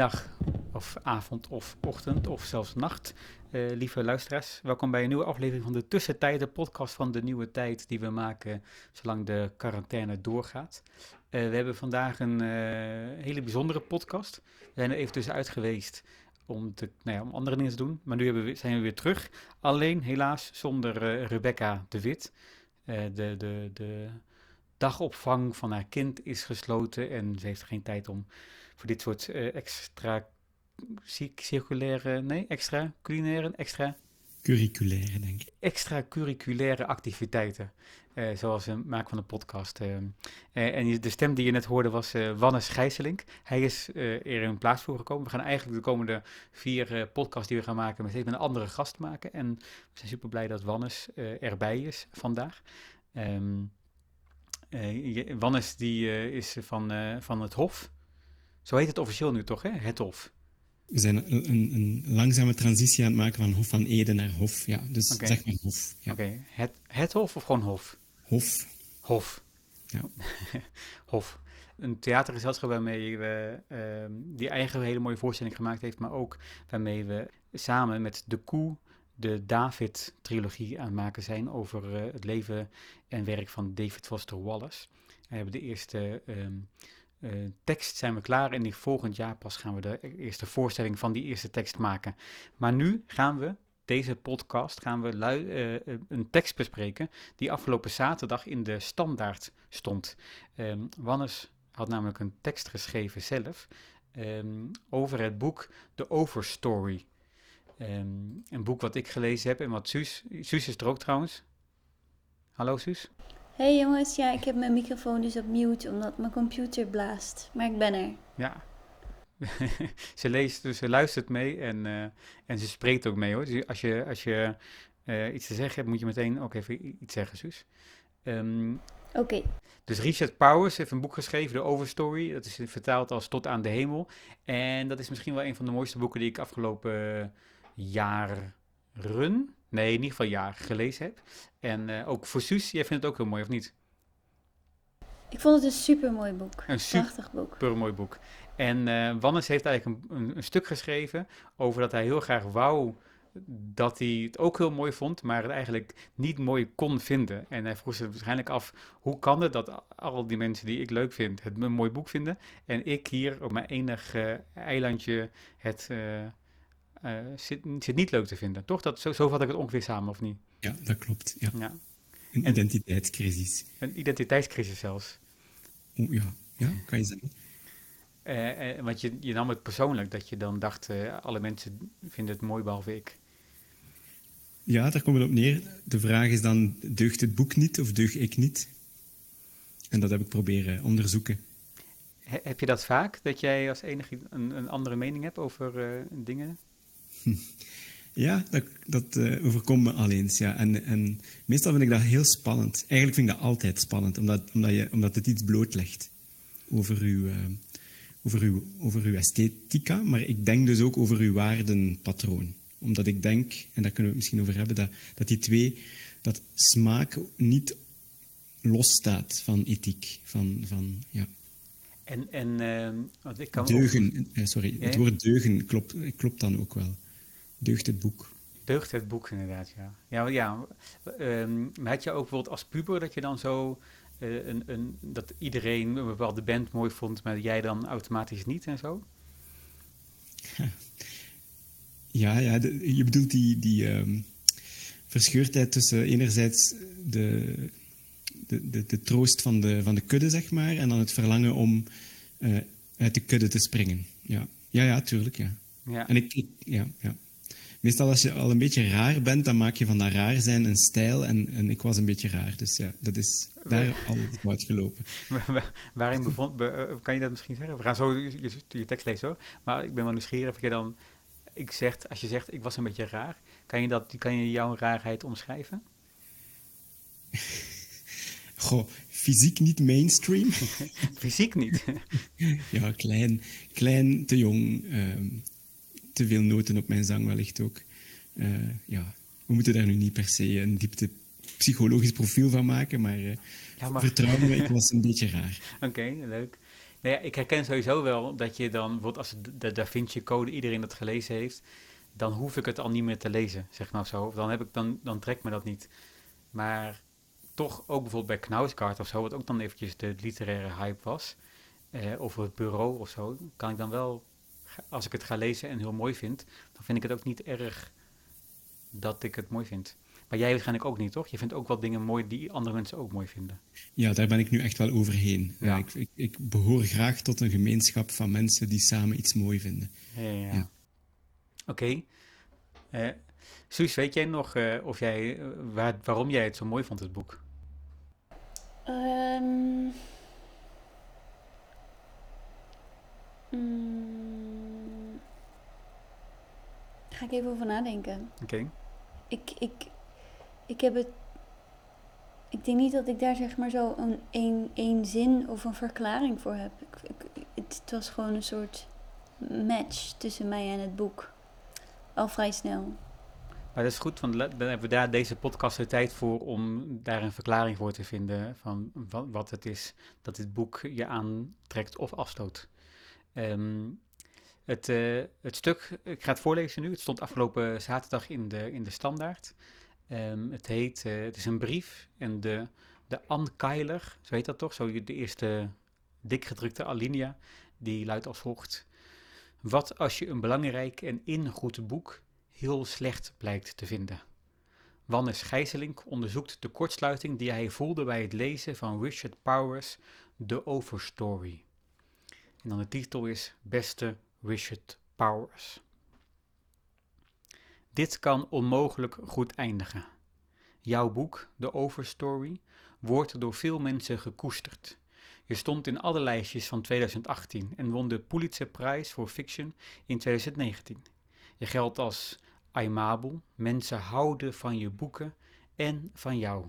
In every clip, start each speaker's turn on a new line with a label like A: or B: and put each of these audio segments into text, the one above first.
A: Goedemiddag, of avond, of ochtend, of zelfs nacht, uh, lieve luisteraars. Welkom bij een nieuwe aflevering van de Tussentijd, de podcast van de nieuwe tijd die we maken zolang de quarantaine doorgaat. Uh, we hebben vandaag een uh, hele bijzondere podcast. We zijn er even tussenuit geweest om, nou ja, om andere dingen te doen, maar nu we, zijn we weer terug. Alleen helaas zonder Rebecca de Wit. de, de, de dagopvang van haar kind is gesloten en ze heeft geen tijd om voor dit soort uh, extra circulaire, nee, extra culinaire, extra...
B: Curriculaire, denk ik.
A: Extra curriculaire activiteiten, uh, zoals het maken van een podcast. En de stem die je net hoorde was Wannes Gijselink. Hij is er in plaats voor gekomen. We gaan eigenlijk de komende vier podcasts die we gaan maken met een andere gast maken. En we zijn super blij dat Wannes erbij is vandaag. Um, Wannes die is van, van het Hof. Zo heet het officieel nu toch, hè? Het Hof.
B: We zijn een, een, een, langzame transitie aan het maken van Hof van Ede naar Hof. Ja, dus okay. zeg maar Hof.
A: Ja. Oké, het, het Hof of gewoon Hof?
B: Hof.
A: Hof. Ja. Hof. Een theatergezelschap waarmee we, uh, die eigen hele mooie voorstelling gemaakt heeft, maar ook waarmee we samen met De Koe de David-trilogie aan het maken zijn over uh, het leven en werk van David Foster Wallace. We hebben de eerste uh, uh, tekst zijn we klaar en volgend jaar pas gaan we de eerste voorstelling van die eerste tekst maken. Maar nu gaan we, deze podcast, gaan we uh, een tekst bespreken die afgelopen zaterdag in de standaard stond. Um, Wannes had namelijk een tekst geschreven zelf um, over het boek The Overstory. Um, een boek wat ik gelezen heb en wat Suus is er ook trouwens. Hallo Suus
C: hey jongens, ja, ik heb mijn microfoon dus op mute omdat mijn computer blaast. Maar ik ben er.
A: Ja. ze leest, dus ze luistert mee en, uh, en ze spreekt ook mee hoor. Dus als je, als je uh, iets te zeggen hebt, moet je meteen ook even iets zeggen, Suus.
C: Um, Oké. Okay.
A: Dus Richard Powers heeft een boek geschreven, The Overstory. Dat is vertaald als Tot aan de Hemel. En dat is misschien wel een van de mooiste boeken die ik afgelopen jaren nee, in ieder geval jaar gelezen heb. En uh, ook voor Suus, jij vindt het ook heel mooi, of niet?
C: Ik vond het een super mooi boek. Een prachtig boek.
A: Super mooi boek. En uh, Wannes heeft eigenlijk een, een, een, stuk geschreven over dat hij heel graag wou dat hij het ook heel mooi vond, maar het eigenlijk niet mooi kon vinden. En hij vroeg zich waarschijnlijk af, hoe kan het dat al die mensen die ik leuk vind het een mooi boek vinden en ik hier op mijn enige eilandje het... Uh, uh, zit, zit, niet leuk te vinden. Toch? Dat, zo, zo vat ik het ongeveer samen, of niet?
B: Ja, dat klopt. Ja. ja. Een identiteitscrisis.
A: Een identiteitscrisis zelfs.
B: O, ja. ja, kan je zeggen.
A: Uh, uh, want je, je nam het persoonlijk, dat je dan dacht, alle mensen vinden het mooi behalve ik.
B: Ja, daar komt het op neer. De vraag is dan, deugt het boek niet of deug ik niet? En dat heb ik proberen onderzoeken.
A: heb je dat vaak, dat jij als enige een, een andere mening hebt over dingen?
B: Ja, dat, dat uh, overkomt me al eens. Ja. En, en meestal vind ik dat heel spannend. Eigenlijk vind ik dat altijd spannend, omdat, omdat, je, omdat het iets blootlegt over uw, uh, over, uw, over uw esthetica, maar ik denk dus ook over uw waardenpatroon. Omdat ik denk, en daar kunnen we het misschien over hebben, dat, dat die twee, dat smaak niet losstaat van ethiek. Van, van, ja.
A: En, en uh, ik kan
B: deugen, ook... sorry, het woord deugen klopt, klopt dan ook wel. Deugt het boek.
A: Deugt het boek, inderdaad, ja. Ja, ja um, had je ook bijvoorbeeld als puber dat je dan zo... Uh, een, een, dat iedereen een bepaalde band mooi vond, maar jij dan automatisch niet en zo?
B: Ja, ja je bedoelt die, die um, verscheurdheid tussen enerzijds de, de, de, de, troost van de, van de kudde, zeg maar, en dan het verlangen om uh, uit de kudde te springen. Ja, ja, ja tuurlijk, ja. ja. En ik, ik ja, ja meestal als je al een beetje raar bent, dan maak je van dat raar zijn een stijl. En, en ik was een beetje raar. Dus ja, dat is daar al uit gelopen.
A: Waarin bevond, eh, kan je dat misschien zeggen? We gaan zo je, je tekst lezen hoor. Maar ik ben wel nieuwsgierig of je dan... Ik zeg, als je zegt, ik was een beetje raar, kan je, dat, kan je jouw raarheid omschrijven?
B: Goh, fysiek niet mainstream.
A: fysiek niet?
B: ja, klein, klein te jong, ehm, te veel noten op mijn zang wellicht ook. Uh, ja, we moeten daar nu niet per se een diepte psychologisch profiel van maken, maar, uh, ja, maar... vertrouw me, ik was een beetje raar.
A: Oké, leuk. Nou ja, ik herken sowieso wel dat je dan, bijvoorbeeld als de Da Vinci Code iedereen dat gelezen heeft, dan hoef ik het al niet meer te lezen, zeg maar of zo. Of dan, heb ik, dan, dan trekt me dat niet. Maar toch ook bijvoorbeeld bij Knausgaard of zo, wat ook dan eventjes de literaire hype was, eh, of het bureau of zo, kan ik dan wel, als ik het ga lezen en heel mooi vind, dan vind ik het ook niet erg dat ik het mooi vind. Maar jij waarschijnlijk ook niet, toch? Je vindt ook wel dingen mooi die andere mensen ook mooi vinden.
B: Ja, daar ben ik nu echt wel overheen. Ja. ik, ik, ik, behoor graag tot een gemeenschap van mensen die samen iets mooi vinden.
A: Ja, ja. ja. Oké. Okay. Uh, Suus, weet jij nog uh, of jij, uh, waar, waarom jij het zo mooi vond, het boek?
C: Um, mm, ga ik even over nadenken.
A: Oké. Okay.
C: Ik, ik, ik heb het. Ik denk niet dat ik daar zeg maar zo een één, één zin of een verklaring voor heb. Ik, ik, het, het was gewoon een soort match tussen mij en het boek. Al vrij snel.
A: Maar dat is goed, want dan hebben we daar deze podcast de tijd voor om daar een verklaring voor te vinden van wat, wat het is dat dit boek je aantrekt of afstoot. Um, het, uh, het stuk, ik ga het voorlezen nu, het stond afgelopen zaterdag in de, in de standaard. Um, het heet, uh, het is een brief en de, de Ann Keiler, zo heet dat toch, zo de eerste dikgedrukte alinea, die luidt als volgt. Wat als je een belangrijk en ingoed boek heel slecht blijkt te vinden? Wannes Gijzelink onderzoekt de kortsluiting die hij voelde bij het lezen van Richard Powers' The Overstory. En dan de titel is Beste Richard Powers. Dit kan onmogelijk goed eindigen. Jouw boek, The Overstory, wordt door veel mensen gekoesterd. Je stond in alle lijstjes van 2018 en won de Pulitzerprijs voor Fiction in 2019. Je geldt als aimabel, mensen houden van je boeken en van jou.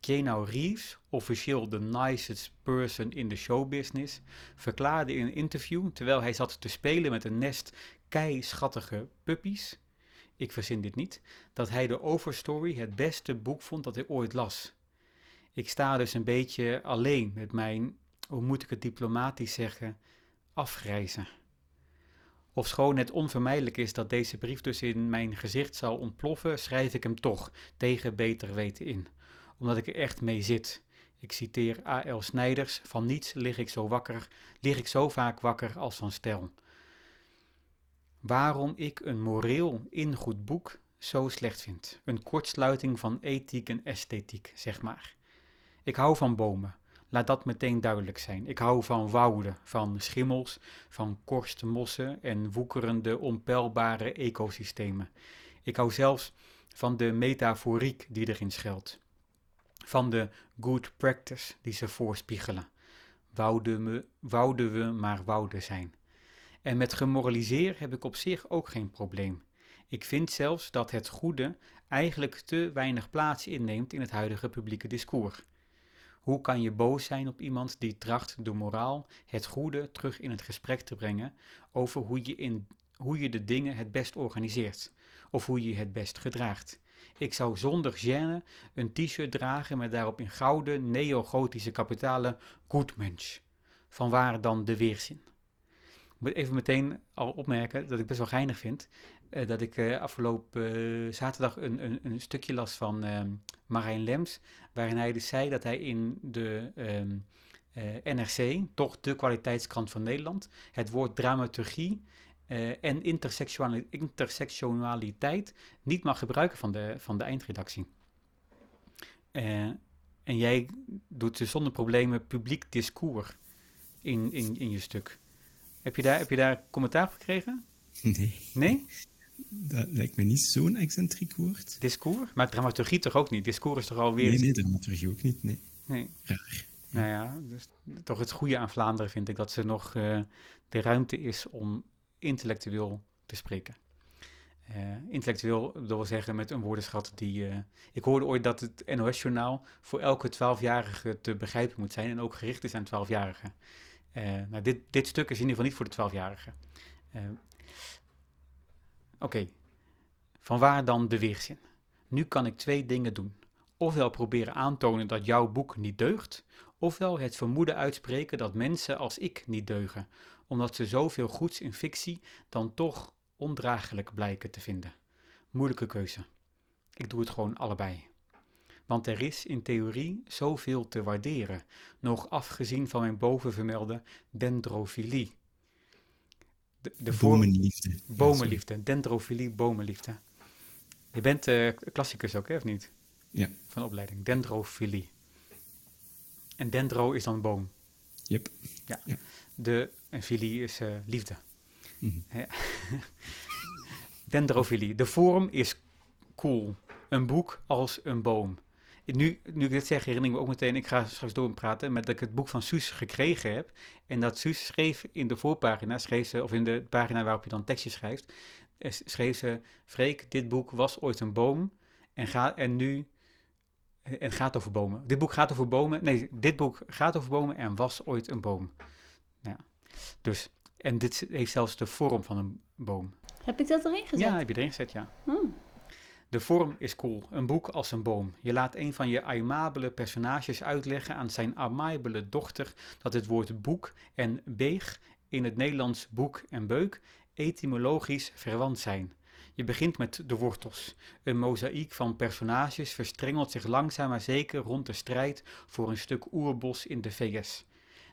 A: Keanu Reeves, officieel de nicest person in de showbusiness, verklaarde in een interview, terwijl hij zat te spelen met een nest kei-schattige puppies, ik verzin dit niet, dat hij de Overstory het beste boek vond dat hij ooit las. Ik sta dus een beetje alleen met mijn, hoe moet ik het diplomatisch zeggen, afgrijzen. Ofschoon het onvermijdelijk is dat deze brief dus in mijn gezicht zal ontploffen, schrijf ik hem toch tegen beter weten in, omdat ik er echt mee zit. Ik citeer A.L. Snijders: Van niets lig ik zo wakker, lig ik zo vaak wakker als van stel. Waarom ik een moreel ingoed boek zo slecht vind. Een kortsluiting van ethiek en esthetiek, zeg maar. Ik hou van bomen. Laat dat meteen duidelijk zijn. Ik hou van wouden, van schimmels, van korstmossen en woekerende, onpeilbare ecosystemen. Ik hou zelfs van de metaforiek die erin schuilt. Van de good practice die ze voorspiegelen. Wouden we, wouden we maar wouden zijn. En met gemoraliseer heb ik op zich ook geen probleem. Ik vind zelfs dat het goede eigenlijk te weinig plaats inneemt in het huidige publieke discours. Hoe kan je boos zijn op iemand die tracht de moraal, het goede, terug in het gesprek te brengen over hoe je, in, hoe je de dingen het best organiseert of hoe je het best gedraagt? Ik zou zonder gêne een t-shirt dragen met daarop in gouden neogotische kapitalen Goedmensch. Vanwaar dan de weerzin? Ik moet even meteen al opmerken dat ik best wel geinig vind. Uh, dat ik uh, afgelopen uh, zaterdag een, een, een, stukje las van ehm, Marijn Lems. Waarin hij dus zei dat hij in de um, NRC, toch de kwaliteitskrant van Nederland, het woord dramaturgie en intersectionaliteit niet mag gebruiken van de, van de eindredactie. en jij doet dus zonder problemen publiek discours in, in, in je stuk. Heb je daar, heb je daar commentaar op gekregen?
B: Nee.
A: Nee?
B: Dat lijkt me niet zo'n excentriek woord.
A: Discours? Maar dramaturgie toch ook niet? Discours is toch alweer...
B: Nee, nee, dramaturgie ook niet, nee.
A: Nee.
B: Raar.
A: Nou ja, dus toch het goede aan Vlaanderen vind ik dat ze nog uh, de ruimte is om intellectueel te spreken. Uh, intellectueel, dat wil zeggen met een woordenschat die... Uh, ik hoorde ooit dat het NOS-journaal voor elke twaalfjarige te begrijpen moet zijn en ook gericht is aan twaalfjarigen. Uh, nou, dit, dit stuk is in ieder geval niet voor de twaalfjarigen. Oké, okay. vanwaar dan de weerzin? Nu kan ik twee dingen doen. Ofwel proberen aantonen dat jouw boek niet deugt, Ofwel het vermoeden uitspreken dat mensen als ik niet deugen, omdat ze zoveel goeds in fictie dan toch ondraaglijk blijken te vinden. Moeilijke keuze. Ik doe het gewoon allebei. Want er is in theorie zoveel te waarderen, nog afgezien van mijn bovenvermelde dendrofilie.
B: De, de bomenliefde.
A: Bomenliefde, dendrofilie, bomenliefde. Je bent uh, klassicus ook, hè, of niet?
B: Ja.
A: Van opleiding, dendrofilie. En dendro is dan boom.
B: Yep.
A: Ja. ja. De, en filie is uh, liefde. Mm -hmm. Dendrofilie. De vorm is cool. Een boek als een boom. Nu, nu ik dit zeg, herinner ik me ook meteen, ik ga straks doorpraten, met dat ik het boek van Suus gekregen heb. En dat Suus schreef in de voorpagina, schreef ze, of in de pagina waarop je dan tekstjes schrijft, eh, schreef ze, Freek, dit boek was ooit een boom en, ga, en nu, eh, en gaat over bomen. Dit boek gaat over bomen, nee, dit boek gaat over bomen en was ooit een boom. Dus, en dit heeft zelfs de vorm van een boom.
C: Heb ik dat erin gezet?
A: Ja, heb je erin gezet, ja. Hmm. De vorm is cool, een boek als een boom. Je laat een van je aimabele personages uitleggen aan zijn aimabele dochter dat het woord boek en beeg in het Nederlands boek en beuk etymologisch verwant zijn. Je begint met de wortels. Een mozaïek van personages verstrengelt zich langzaam maar zeker rond de strijd voor een stuk oerbos in de VS.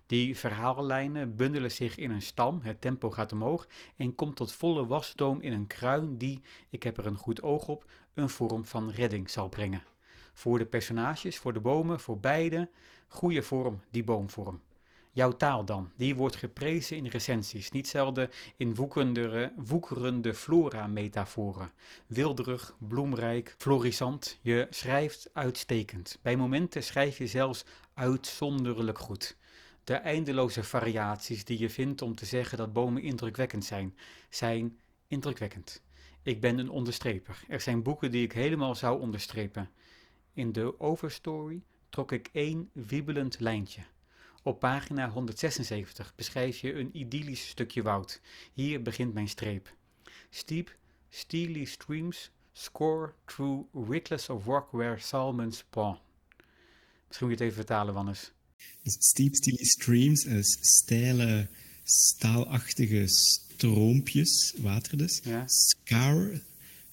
A: Die verhaallijnen bundelen zich in een stam, het tempo gaat omhoog en komt tot volle wasdoom in een kruin die, ik heb er een goed oog op, een vorm van redding zal brengen. Voor de personages, voor de bomen, voor beide, goede vorm, die boomvorm. Jouw taal dan, die wordt geprezen in recensies, niet zelden in woekerende, woekerende flora-metaforen. Wilderig, bloemrijk, florissant, je schrijft uitstekend. Bij momenten schrijf je zelfs uitzonderlijk goed. De eindeloze variaties die je vindt om te zeggen dat bomen indrukwekkend zijn, zijn indrukwekkend. Ik ben een onderstreper. Er zijn boeken die ik helemaal zou onderstrepen. In de overstory trok ik één wiebelend lijntje. Op pagina 176 beschrijf je een idyllisch stukje woud. Hier begint mijn streep. Steep, steely streams score through rickless of rock where salmon spawn. Misschien moet je het even vertalen, Wannes.
B: Dus steep, steely streams is steile, staalachtige stroompjes, water dus.
A: Ja.
B: Scar,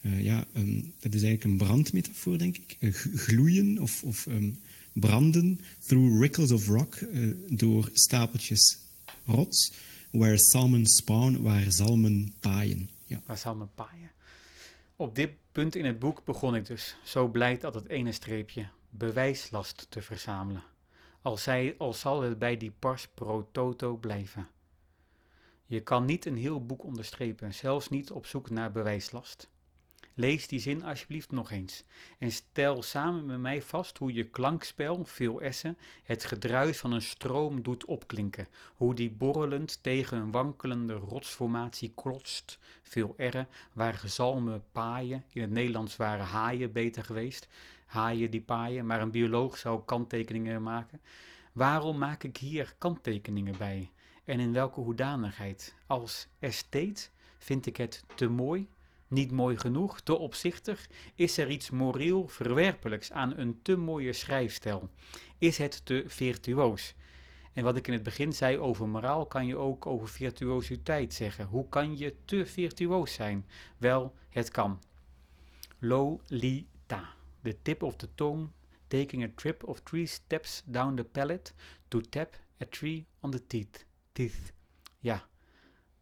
B: uh, ja, um, dat is eigenlijk een brandmetafoor, denk ik. Uh, gloeien of, of um, branden through rickles of rock, uh, door stapeltjes rots, where salmon spawn, waar zalmen paaien. Ja.
A: Waar zalmen paaien. Op dit punt in het boek begon ik dus, zo blij dat het ene streepje, bewijslast te verzamelen. Al, zij, al zal het bij die pars pro toto blijven. Je kan niet een heel boek onderstrepen, zelfs niet op zoek naar bewijslast. Lees die zin alsjeblieft nog eens en stel samen met mij vast hoe je klankspel, veel essen, het gedruis van een stroom doet opklinken, hoe die borrelend tegen een wankelende rotsformatie klotst, veel erren, waar gezalmen paaien, in het Nederlands waren haaien beter geweest, haaien die paaien, maar een bioloog zou kanttekeningen maken. Waarom maak ik hier kanttekeningen bij? En in welke hoedanigheid? Als estheet vind ik het te mooi, niet mooi genoeg, te opzichtig? Is er iets moreel verwerpelijks aan een te mooie schrijfstijl? Is het te virtuoos? En wat ik in het begin zei over moraal, kan je ook over virtuositeit zeggen. Hoe kan je te virtuoos zijn? Wel, het kan. Lolita. The tip of the tongue taking a trip of three steps down the palate to tap a tree on the teeth. teeth. Ja,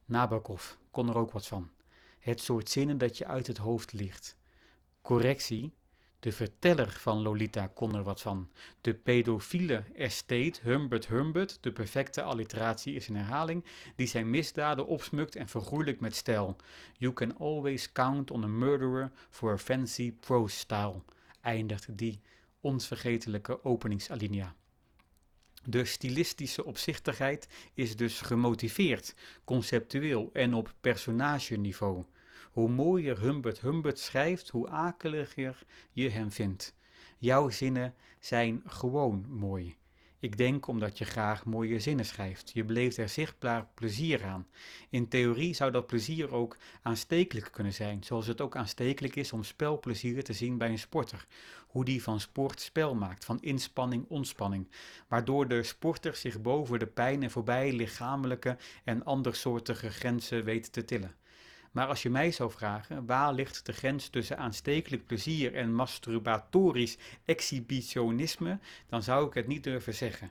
A: Nabokov kon er ook wat van. Het soort zinnen dat je uit het hoofd ligt. Correctie, de verteller van Lolita kon er wat van. De pedofiele estate Humbert Humbert, de perfecte alliteratie is een herhaling, die zijn misdaden opsmukt en vergoeilijkt met stijl. You can always count on a murderer for a fancy prose style, eindigt die onvergetelijke openingsalinea. De stilistische opzichtigheid is dus gemotiveerd, conceptueel en op personageniveau. Hoe mooier Humbert Humbert schrijft, hoe akeliger je hem vindt. Jouw zinnen zijn gewoon mooi. Ik denk omdat je graag mooie zinnen schrijft. Je beleeft er zichtbaar plezier aan. In theorie zou dat plezier ook aanstekelijk kunnen zijn, zoals het ook aanstekelijk is om spelplezier te zien bij een sporter. Hoe die van sport spel maakt, van inspanning ontspanning, waardoor de sporter zich boven de pijn en voorbij lichamelijke en andersoortige grenzen weet te tillen. Maar als je mij zou vragen, waar ligt de grens tussen aanstekelijk plezier en masturbatorisch exhibitionisme, dan zou ik het niet durven zeggen.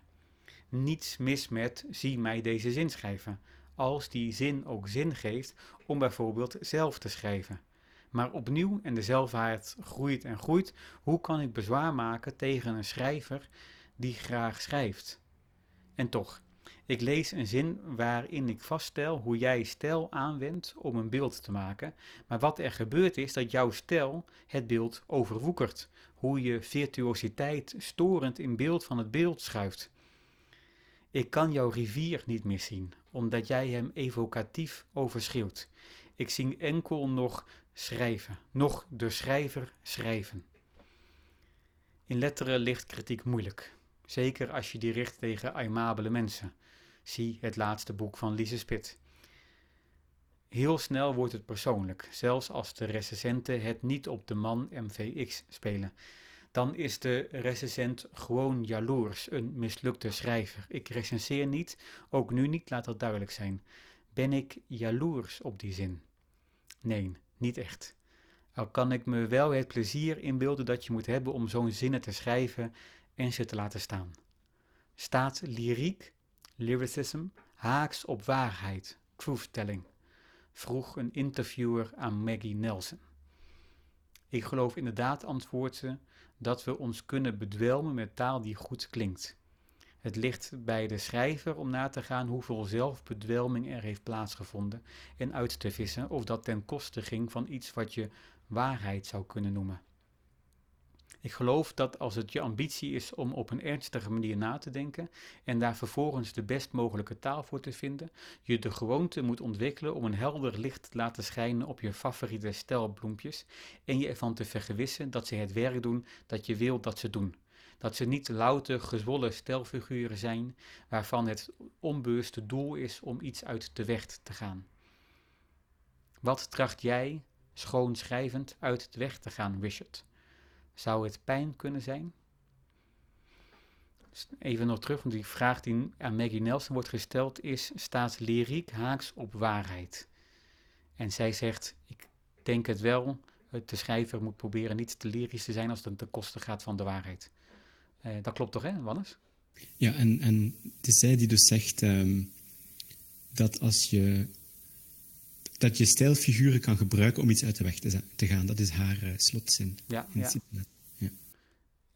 A: Niets mis met zie mij deze zin schrijven, als die zin ook zin geeft om bijvoorbeeld zelf te schrijven. Maar opnieuw, en de zelfwaarheid groeit en groeit, hoe kan ik bezwaar maken tegen een schrijver die graag schrijft? En toch, ik lees een zin waarin ik vaststel hoe jij stijl aanwendt om een beeld te maken, maar wat er gebeurt is dat jouw stijl het beeld overwoekert, hoe je virtuositeit storend in beeld van het beeld schuift. Ik kan jouw rivier niet meer zien, omdat jij hem evocatief overschreeuwt. Ik zie enkel nog schrijven, nog de schrijver schrijven. In letteren ligt kritiek moeilijk, zeker als je die richt tegen aimabele mensen. Zie het laatste boek van Lise Spit. Heel snel wordt het persoonlijk, zelfs als de recensenten het niet op de man MVX spelen. Dan is de recensent gewoon jaloers, een mislukte schrijver. Ik recenseer niet, ook nu niet, laat dat duidelijk zijn. Ben ik jaloers op die zin? Nee, niet echt. Al kan ik me wel het plezier inbeelden dat je moet hebben om zo'n zinnen te schrijven en ze te laten staan. Staat lyriek lyricism haaks op waarheid, truth-telling, vroeg een interviewer aan Maggie Nelson. Ik geloof inderdaad, antwoordt ze, dat we ons kunnen bedwelmen met taal die goed klinkt. Het ligt bij de schrijver om na te gaan hoeveel zelfbedwelming er heeft plaatsgevonden en uit te vissen of dat ten koste ging van iets wat je waarheid zou kunnen noemen. Ik geloof dat als het je ambitie is om op een ernstige manier na te denken en daar vervolgens de best mogelijke taal voor te vinden, je de gewoonte moet ontwikkelen om een helder licht te laten schijnen op je favoriete stelbloempjes en je ervan te vergewissen dat ze het werk doen dat je wilt dat ze doen. Dat ze niet louter gezwollen stelfiguren zijn waarvan het onbewuste doel is om iets uit de weg te gaan. Wat tracht jij, schoon schrijvend, uit de weg te gaan, Richard? Zou het pijn kunnen zijn? Even nog terug, want die vraag die aan Maggie Nelson wordt gesteld is: staat lyriek haaks op waarheid? En zij zegt: Ik denk het wel. De schrijver moet proberen niet te lyrisch te zijn als het ten koste gaat van de waarheid. Eh, dat klopt toch, hè, Wannes?
B: Ja, en, en het is zij die dus zegt um, dat als je dat je stijlfiguren kan gebruiken om iets uit de weg te, te gaan. Dat is haar uh, slotzin.
A: Ja, ja.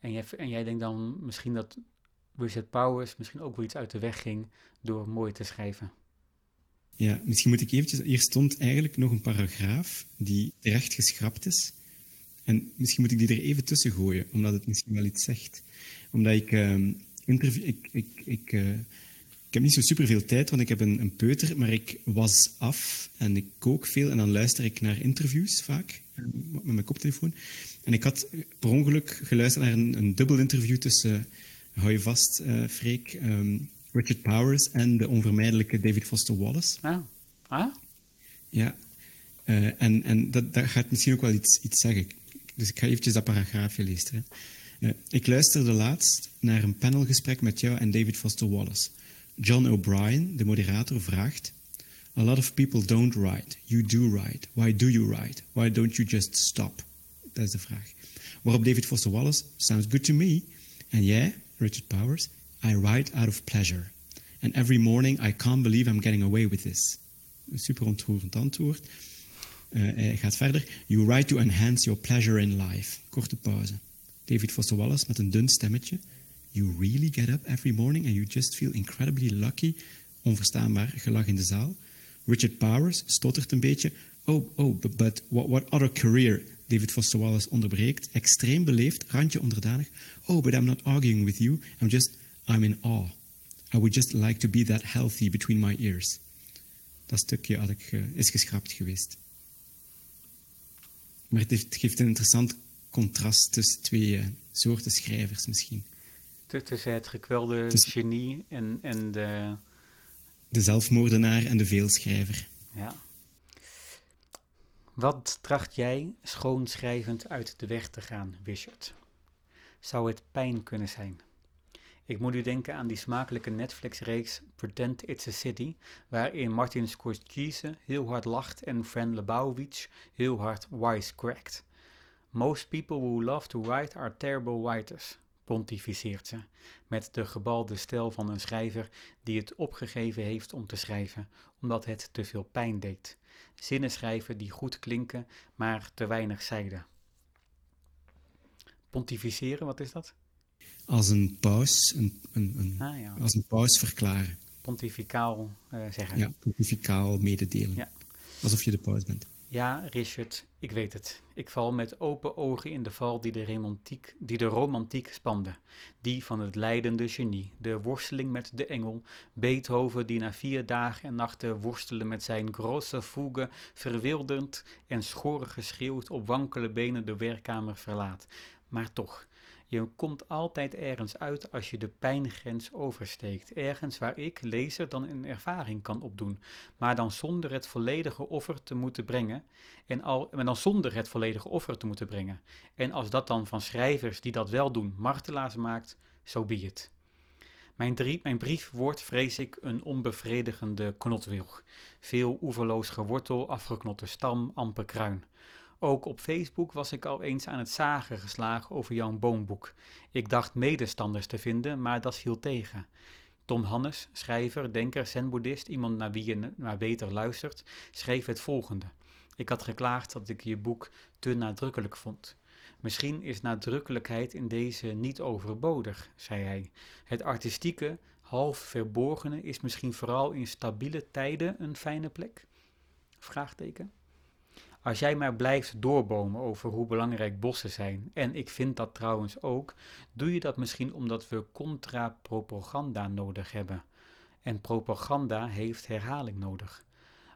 A: En, jij, en jij denkt dan misschien dat Richard Powers misschien ook wel iets uit de weg ging door mooi te schrijven.
B: Ja, misschien moet ik eventjes... Hier stond eigenlijk nog een paragraaf die terecht geschrapt is. En misschien moet ik die er even tussen gooien, omdat het misschien wel iets zegt. Omdat ik... Uh, interview, ik, ik, ik ik heb niet zo superveel tijd, want ik heb een, een, peuter, maar ik was af en ik kook veel en dan luister ik naar interviews vaak eh, met mijn koptelefoon. En ik had per ongeluk geluisterd naar een, een dubbel interview tussen, hou je vast, uh, Freek, um, Richard Powers en de onvermijdelijke David Foster Wallace.
A: Ah, ah?
B: Ja, uh, en, en dat, dat gaat misschien ook wel iets, iets zeggen. Dus ik ga eventjes dat paragraafje lezen. Uh, ik luisterde laatst naar een panelgesprek met jou en David Foster Wallace. John O'Brien, de moderator, vraagt: A lot of people don't write. You do write. Why do you write? Why don't you just stop? Dat is de vraag. Waarop David Foster Wallace: Sounds good to me. En jij, Richard Powers: I write out of pleasure. And every morning I can't believe I'm getting away with this. Super ontroerend antwoord. Uh, hij gaat verder. You write to enhance your pleasure in life. Korte pauze. David Foster Wallace met een dun stemmetje. You really get up every morning and you just feel incredibly lucky. Onverstaanbaar gelach in de zaal. Richard Powers stottert een beetje. Oh, oh, but, what, what other career? David Foster Wallace onderbreekt, extreem beleefd, randje onderdanig. Oh, but I'm not arguing with you. I'm just, I'm in awe. I would just like to be that healthy between my ears. Dat stukje ik, uh, is geschrapt geweest. Maar het, geeft een interessant contrast tussen twee uh, soorten schrijvers misschien.
A: Tussen het gekwelde
B: Tussen-
A: genie en, en de...
B: De zelfmoordenaar en de veelschrijver.
A: Ja. Wat tracht jij schoonschrijvend uit de weg te gaan, Richard? Zou het pijn kunnen zijn? Ik moet u denken aan die smakelijke Netflix-reeks Pretend It's a City, waarin Martin Scorsese heel hard lacht en Fran Lebowitz heel hard wisecrackt. Most people who love to write are terrible writers, pontificeert ze, met de gebalde stijl van een schrijver die het opgegeven heeft om te schrijven, omdat het te veel pijn deed. Zinnen schrijven die goed klinken, maar te weinig zeiden. Pontificeren, wat is dat?
B: Als een paus, een, een, een,
A: Ah ja,
B: als een paus verklaren.
A: pontificaal eh, zeggen.
B: Ja, pontificaal mededelen.
A: Ja.
B: Alsof je de paus bent.
A: Ja, Richard, ik weet het. Ik val met open ogen in de val die de, romantiek, die de romantiek spande. Die van het leidende genie, de worsteling met de engel, Beethoven die na vier dagen en nachten worstelen met zijn grosse fuge, verwilderend en schor geschreeuwd op wankele benen de werkkamer verlaat. Maar toch, je komt altijd ergens uit als je de pijngrens oversteekt. Ergens waar ik, lezer, dan een ervaring kan opdoen maar dan zonder het volledige offer te moeten brengen. En, al, maar dan zonder het volledige offer te moeten brengen. En als dat dan van schrijvers die dat wel doen martelaars maakt, zo so be. Mijn, mijn brief wordt, vrees ik, een onbevredigende knotwilg. Veel oeverloos gewortel, afgeknotte stam, amper kruin. Ook op Facebook was ik al eens aan het zagen geslagen over jouw boomboek. Ik dacht medestanders te vinden, maar dat viel tegen. Tom Hannes, schrijver, denker, zen-boeddhist, iemand naar wie je maar beter luistert, schreef het volgende. Ik had geklaagd dat ik je boek te nadrukkelijk vond. Misschien is nadrukkelijkheid in deze niet overbodig, zei hij. Het artistieke, half verborgene is misschien vooral in stabiele tijden een fijne plek? Vraagteken. Als jij maar blijft doorbomen over hoe belangrijk bossen zijn, en ik vind dat trouwens ook, doe je dat misschien omdat we contra-propaganda nodig hebben. En propaganda heeft herhaling nodig.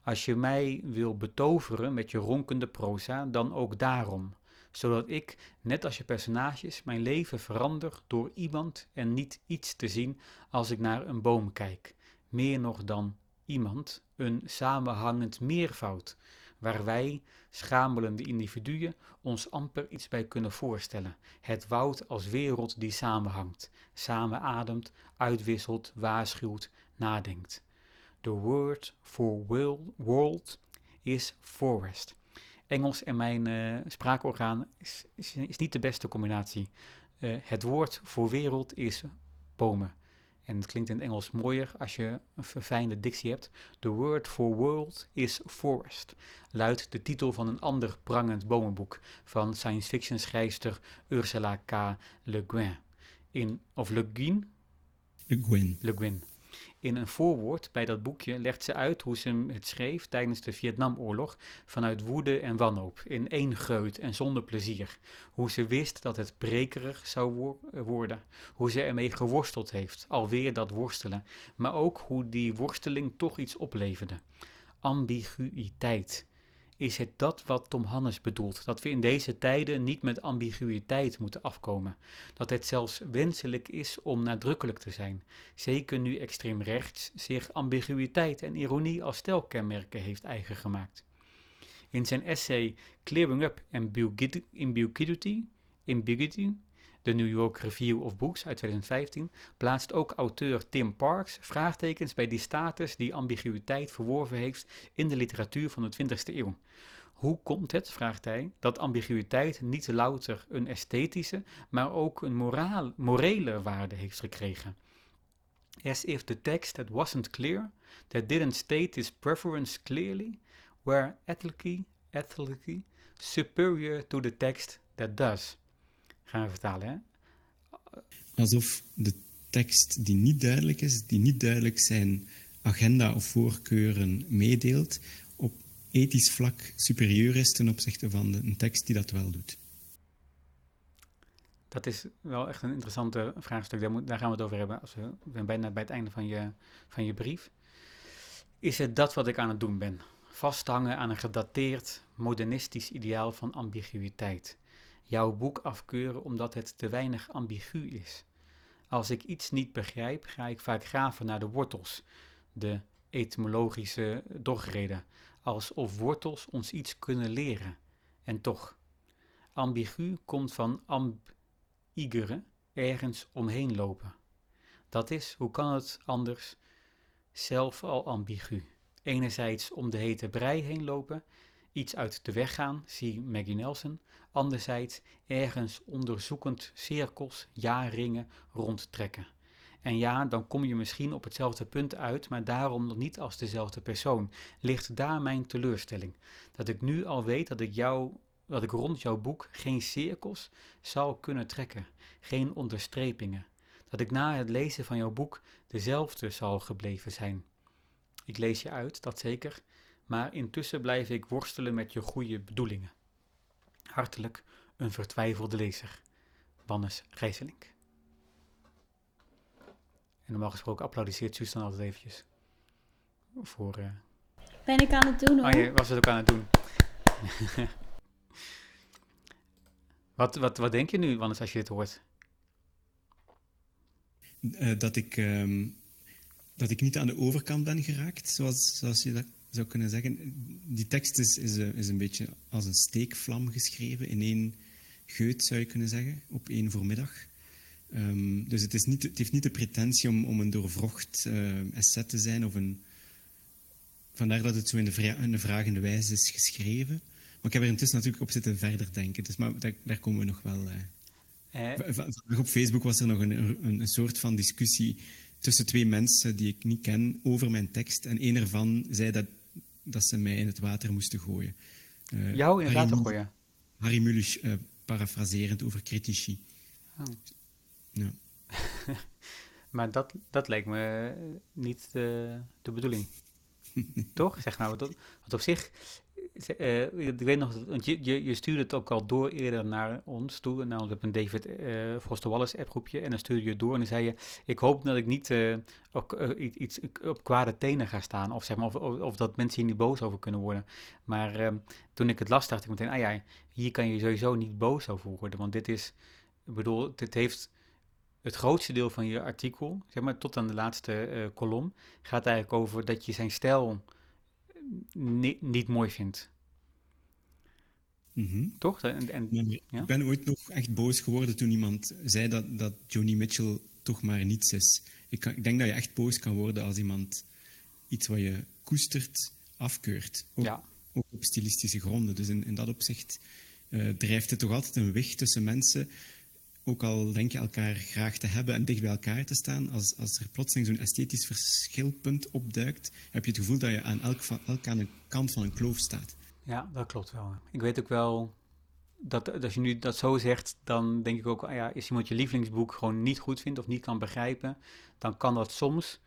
A: Als je mij wil betoveren met je ronkende proza, dan ook daarom. Zodat ik, net als je personages, mijn leven verander door iemand en niet iets te zien als ik naar een boom kijk. Meer nog dan iemand, een samenhangend meervoud waar wij, schamelende individuen, ons amper iets bij kunnen voorstellen. Het woud als wereld die samenhangt, samen ademt, uitwisselt, waarschuwt, nadenkt. The word for world is forest. Engels en mijn uh, spraakorgaan is, is, niet de beste combinatie. Uh, het woord voor wereld is bomen. En het klinkt in het Engels mooier als je een verfijnde dictie hebt. The word for world is forest. Luidt de titel van een ander prangend bomenboek van science fiction schrijfster Ursula K. Le Guin. In, of Le Guin?
B: Le Guin.
A: Le Guin. In een voorwoord bij dat boekje legt ze uit hoe ze het schreef tijdens de Vietnamoorlog vanuit woede en wanhoop, in één geut en zonder plezier. Hoe ze wist dat het brekerig zou wo worden, hoe ze ermee geworsteld heeft, alweer dat worstelen, maar ook hoe die worsteling toch iets opleverde. Ambiguïteit. Is het dat wat Tom Hannes bedoelt? Dat we in deze tijden niet met ambiguïteit moeten afkomen. Dat het zelfs wenselijk is om nadrukkelijk te zijn. Zeker nu extreem rechts zich ambiguïteit en ironie als stelkenmerken heeft eigen gemaakt. In zijn essay Clearing Up Ambiguity, Ambiguity de New York Review of Books uit 2015 plaatst ook auteur Tim Parks vraagtekens bij die status die ambiguïteit verworven heeft in de literatuur van de 20e eeuw. Hoe komt het, vraagt hij, dat ambiguïteit niet louter een esthetische, maar ook een moraal, morele waarde heeft gekregen? As if the text that wasn't clear, that didn't state its preference clearly, were ethically, ethically superior to the text that does. Gaan vertalen, hè?
B: Alsof de tekst die niet duidelijk is, die niet duidelijk zijn agenda of voorkeuren meedeelt, op ethisch vlak superieur is ten opzichte van de, een tekst die dat wel doet.
A: Dat is wel echt een interessante vraagstuk. Daar, moet, daar gaan we het over hebben als we, we zijn bijna bij het einde van je, van je brief. Is het dat wat ik aan het doen ben? Vasthangen aan een gedateerd, modernistisch ideaal van ambiguïteit jouw boek afkeuren omdat het te weinig ambigu is. Als ik iets niet begrijp, ga ik vaak graven naar de wortels, de etymologische dogreden, alsof wortels ons iets kunnen leren. En toch, ambigu komt van ambigere, ergens omheen lopen. Dat is, hoe kan het anders, zelf al ambigu. Enerzijds om de hete brei heen lopen, iets uit de weg gaan, zie Maggie Nelson. Anderzijds ergens onderzoekend cirkels, ja-ringen rondtrekken. En ja, dan kom je misschien op hetzelfde punt uit, maar daarom nog niet als dezelfde persoon. Ligt daar mijn teleurstelling? Dat ik nu al weet dat ik jou dat ik rond jouw boek geen cirkels zal kunnen trekken, geen onderstrepingen, dat ik na het lezen van jouw boek dezelfde zal gebleven zijn. Ik lees je uit, dat zeker, maar intussen blijf ik worstelen met je goede bedoelingen. Hartelijk, een vertwijfelde lezer. Wannes Gijselink. En normaal gesproken applaudisseert Suus dan altijd eventjes. Voor... Uh...
C: Ben ik aan het doen hoor.
A: Oh, je was het ook aan het doen. wat, wat, wat denk je nu, Wannes, als je dit hoort?
B: Uh, dat, ik, uh, dat ik niet aan de overkant ben geraakt, zoals, zoals je dat zou kunnen zeggen. Die tekst is, is, is een beetje als een steekvlam geschreven in één geut, zou je kunnen zeggen, op één voormiddag. Um, dus het, is niet, het heeft niet de pretentie om, om een doorvrocht uh, essay te zijn. Of een, vandaar dat het zo in de, vra in de vragende wijze is geschreven. Maar ik heb er intussen natuurlijk op zitten verder denken. Dus maar daar, daar komen we nog wel... Uh, eh. Op Facebook was er nog een, een, een, soort van discussie tussen twee mensen die ik niet ken over mijn tekst. En een ervan zei dat, dat ze mij in het water moesten gooien.
A: Uh, Jou in het water gooien?
B: Harry Mulisch, uh, parafraserend over critici. Oh. Ja.
A: maar dat, dat lijkt me niet de, de bedoeling. Toch? Zeg nou, dat, want op zich, uh, ik weet nog, want je, je, stuurde het ook al door eerder naar ons toe, namelijk op een David uh, Foster Wallace appgroepje, en dan stuurde je door en dan zei je, ik hoop dat ik niet uh, op, iets op kwade tenen ga staan, of, zeg maar, of, of, dat mensen hier niet boos over kunnen worden. Maar ehm, toen ik het las, dacht ik meteen, ah ja, hier kan je sowieso niet boos over worden, want dit is, bedoel, dit heeft het grootste deel van je artikel, zeg maar tot aan de laatste kolom, gaat eigenlijk over dat je zijn stijl niet, niet mooi vindt.
B: Mm
A: Toch? En, en,
B: ja? Ik ben ooit nog echt boos geworden toen iemand zei dat, dat Joni Mitchell toch maar niets is. Ik, kan, ik denk dat je echt boos kan worden als iemand iets wat je koestert afkeurt. Ook,
A: ja.
B: ook op stilistische gronden. Dus in, in dat opzicht uh, drijft het toch altijd een weg tussen mensen ook al denk je elkaar graag te hebben en dicht bij elkaar te staan, als, als er plotseling zo'n esthetisch verschilpunt opduikt, heb je het gevoel dat je aan elk, elk aan een kant van een kloof staat.
A: Ja, dat klopt wel. Ik weet ook wel dat als je nu dat zo zegt, dan denk ik ook, ja, als iemand je lievelingsboek gewoon niet goed vindt of niet kan begrijpen, dan kan dat soms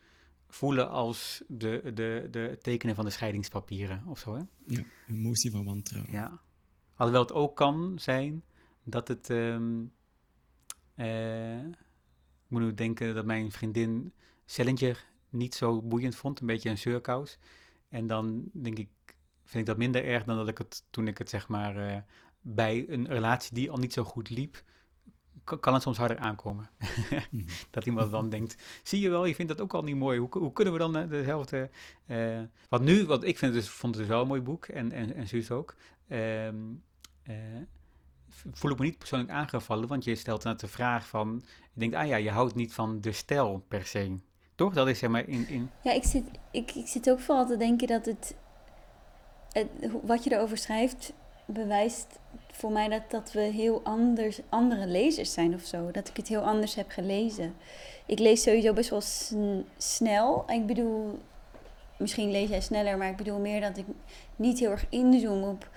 A: voelen als de, de, de tekenen van de scheidingspapieren of zo. Hè?
B: Ja, emotie van wantrouwen.
A: Ja. Alhoewel het ook kan zijn dat het. Ehm, ik moet nu denken dat mijn vriendin Challenger niet zo boeiend vond. Een beetje een zeurkous. En dan denk ik, vind ik dat minder erg dan dat ik het toen ik het zeg maar uh, bij een relatie die al niet zo goed liep, kan het soms harder aankomen. Mhm. dat iemand dan denkt, zie je wel, je vindt dat ook al niet mooi. Hoe, hoe kunnen we dan uh, dezelfde... Uh, wat nu, wat ik vind dus, vond het dus wel een mooi boek en, en, en Suus ook. Uh, voel ik me niet persoonlijk aangevallen, want je stelt net de vraag van, je denkt, ah ja, je houdt niet van de stijl per se. Toch? Dat is zeg maar in... in...
C: Ja, ik zit, ik, ik zit ook vooral te denken dat het, wat je erover schrijft, bewijst voor mij dat, dat we heel anders, andere lezers zijn of zo. Dat ik het heel anders heb gelezen. Ik lees sowieso best wel snel. Ik bedoel, misschien lees jij sneller, maar ik bedoel meer dat ik niet heel erg inzoom op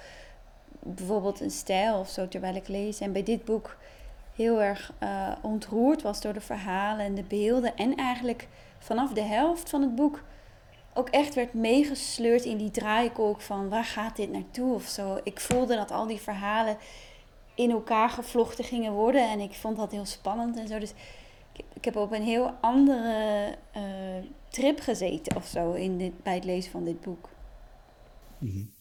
C: bijvoorbeeld een stijl of zo terwijl ik lees. En bij dit boek heel erg uh, ontroerd was door de verhalen en de beelden. En eigenlijk vanaf de helft van het boek ook echt werd meegesleurd in die draaikolk van waar gaat dit naartoe of zo. Ik voelde dat al die verhalen in elkaar gevlochten gingen worden en ik vond dat heel spannend en zo. Dus ik, heb op een heel andere uh, trip gezeten of zo in bij het lezen van dit boek.
B: Mm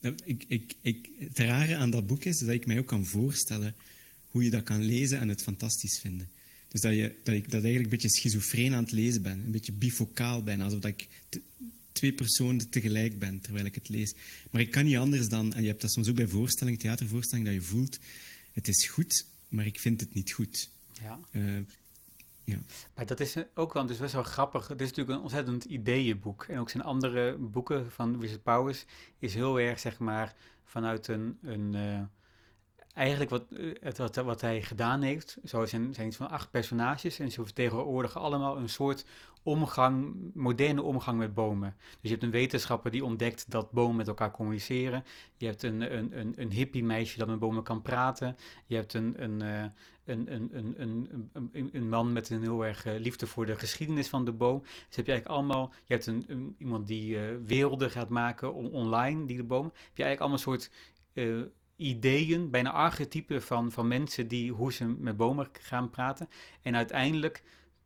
B: ik, ik, ik, het rare aan dat boek is dat ik mij ook kan voorstellen hoe je dat kan lezen en het fantastisch vinden. Dus dat, je, dat ik dat eigenlijk een beetje schizofreen aan het lezen ben. Een beetje bifocaal ben. Alsof dat ik twee personen tegelijk ben terwijl ik het lees. Maar ik kan niet anders dan, en je hebt dat soms ook bij voorstellingen, theatervoorstellingen, dat je voelt, het is goed, maar ik vind het niet goed.
A: Ja.
B: Uh,
A: Maar dat is ook wel dus best wel grappig. Het is natuurlijk een ontzettend ideeënboek. En ook zijn andere boeken van Richard Powers is heel erg, zeg maar, vanuit een, een uh, eigenlijk wat, het, wat, hij gedaan heeft. Zo zijn, zijn iets van acht personages en ze vertegenwoordigen allemaal een soort omgang, moderne omgang met bomen. Dus je hebt een wetenschapper die ontdekt dat bomen met elkaar communiceren. Je hebt een, een, een, een hippie meisje dat met bomen kan praten. Je hebt een, een, een, een, een, een, een, man met een heel erg uh, liefde voor de geschiedenis van de boom. Dus heb je eigenlijk allemaal, je hebt een, iemand die uh, werelden gaat maken on, online, die de boom. Heb je eigenlijk allemaal een soort ideeën, bijna archetypen van, van mensen die hoe ze met bomen gaan praten. En uiteindelijk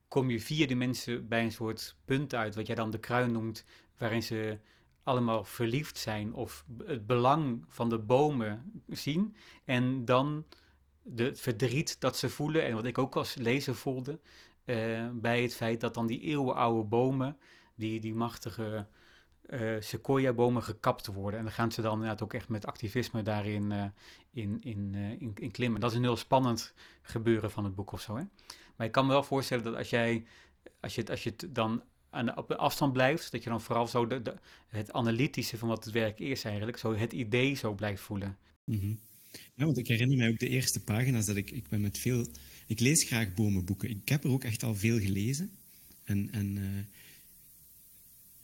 A: kom je via die mensen bij een soort punt uit, wat jij dan de kruin noemt, waarin ze allemaal verliefd zijn of het belang van de bomen zien. En dan de, het verdriet dat ze voelen, en wat ik ook als lezer voelde, uh, bij het feit dat dan die eeuwenoude bomen, die, die machtige uh, sequoia-bomen gekapt worden. En dan gaan ze dan inderdaad ook echt met activisme daarin uh, in, in, in, in, klimmen. Dat is een heel spannend gebeuren van het boek of zo. Hè? Maar ik kan me wel voorstellen dat als jij, als je, als je het dan aan de, op afstand blijft, dat je dan vooral zo de, het analytische van wat het werk is eigenlijk, zo het idee zo blijft voelen.
B: Mm. Ja, want ik herinner mij ook de eerste pagina's dat ik, ik ben met veel, ik lees graag bomenboeken. Ik heb er ook echt al veel gelezen. En, en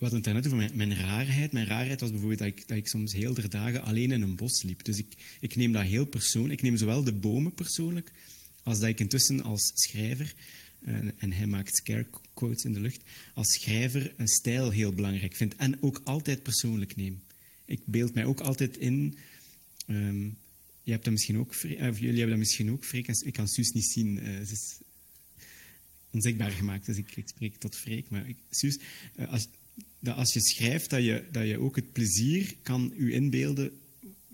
B: het daarnet over mijn, mijn, rarheid. Mijn rarheid was bijvoorbeeld dat ik, dat ik soms heel de dagen alleen in een bos liep. Dus ik, ik neem dat heel persoonlijk. Ik neem zowel de bomen persoonlijk, als dat ik intussen als schrijver, en, en hij maakt scare quotes in de lucht, als schrijver een stijl heel belangrijk vind. En ook altijd persoonlijk neem. Ik beeld mij ook altijd in... Um, je hebt dat misschien ook, of jullie hebben dat misschien ook, Freek. Ik kan Suus niet zien. Uh, ze is onzichtbaar gemaakt, dus ik, ik spreek tot Freek. Maar ik, Suus, uh, als, dat als je schrijft, dat je, dat je ook het plezier kan u inbeelden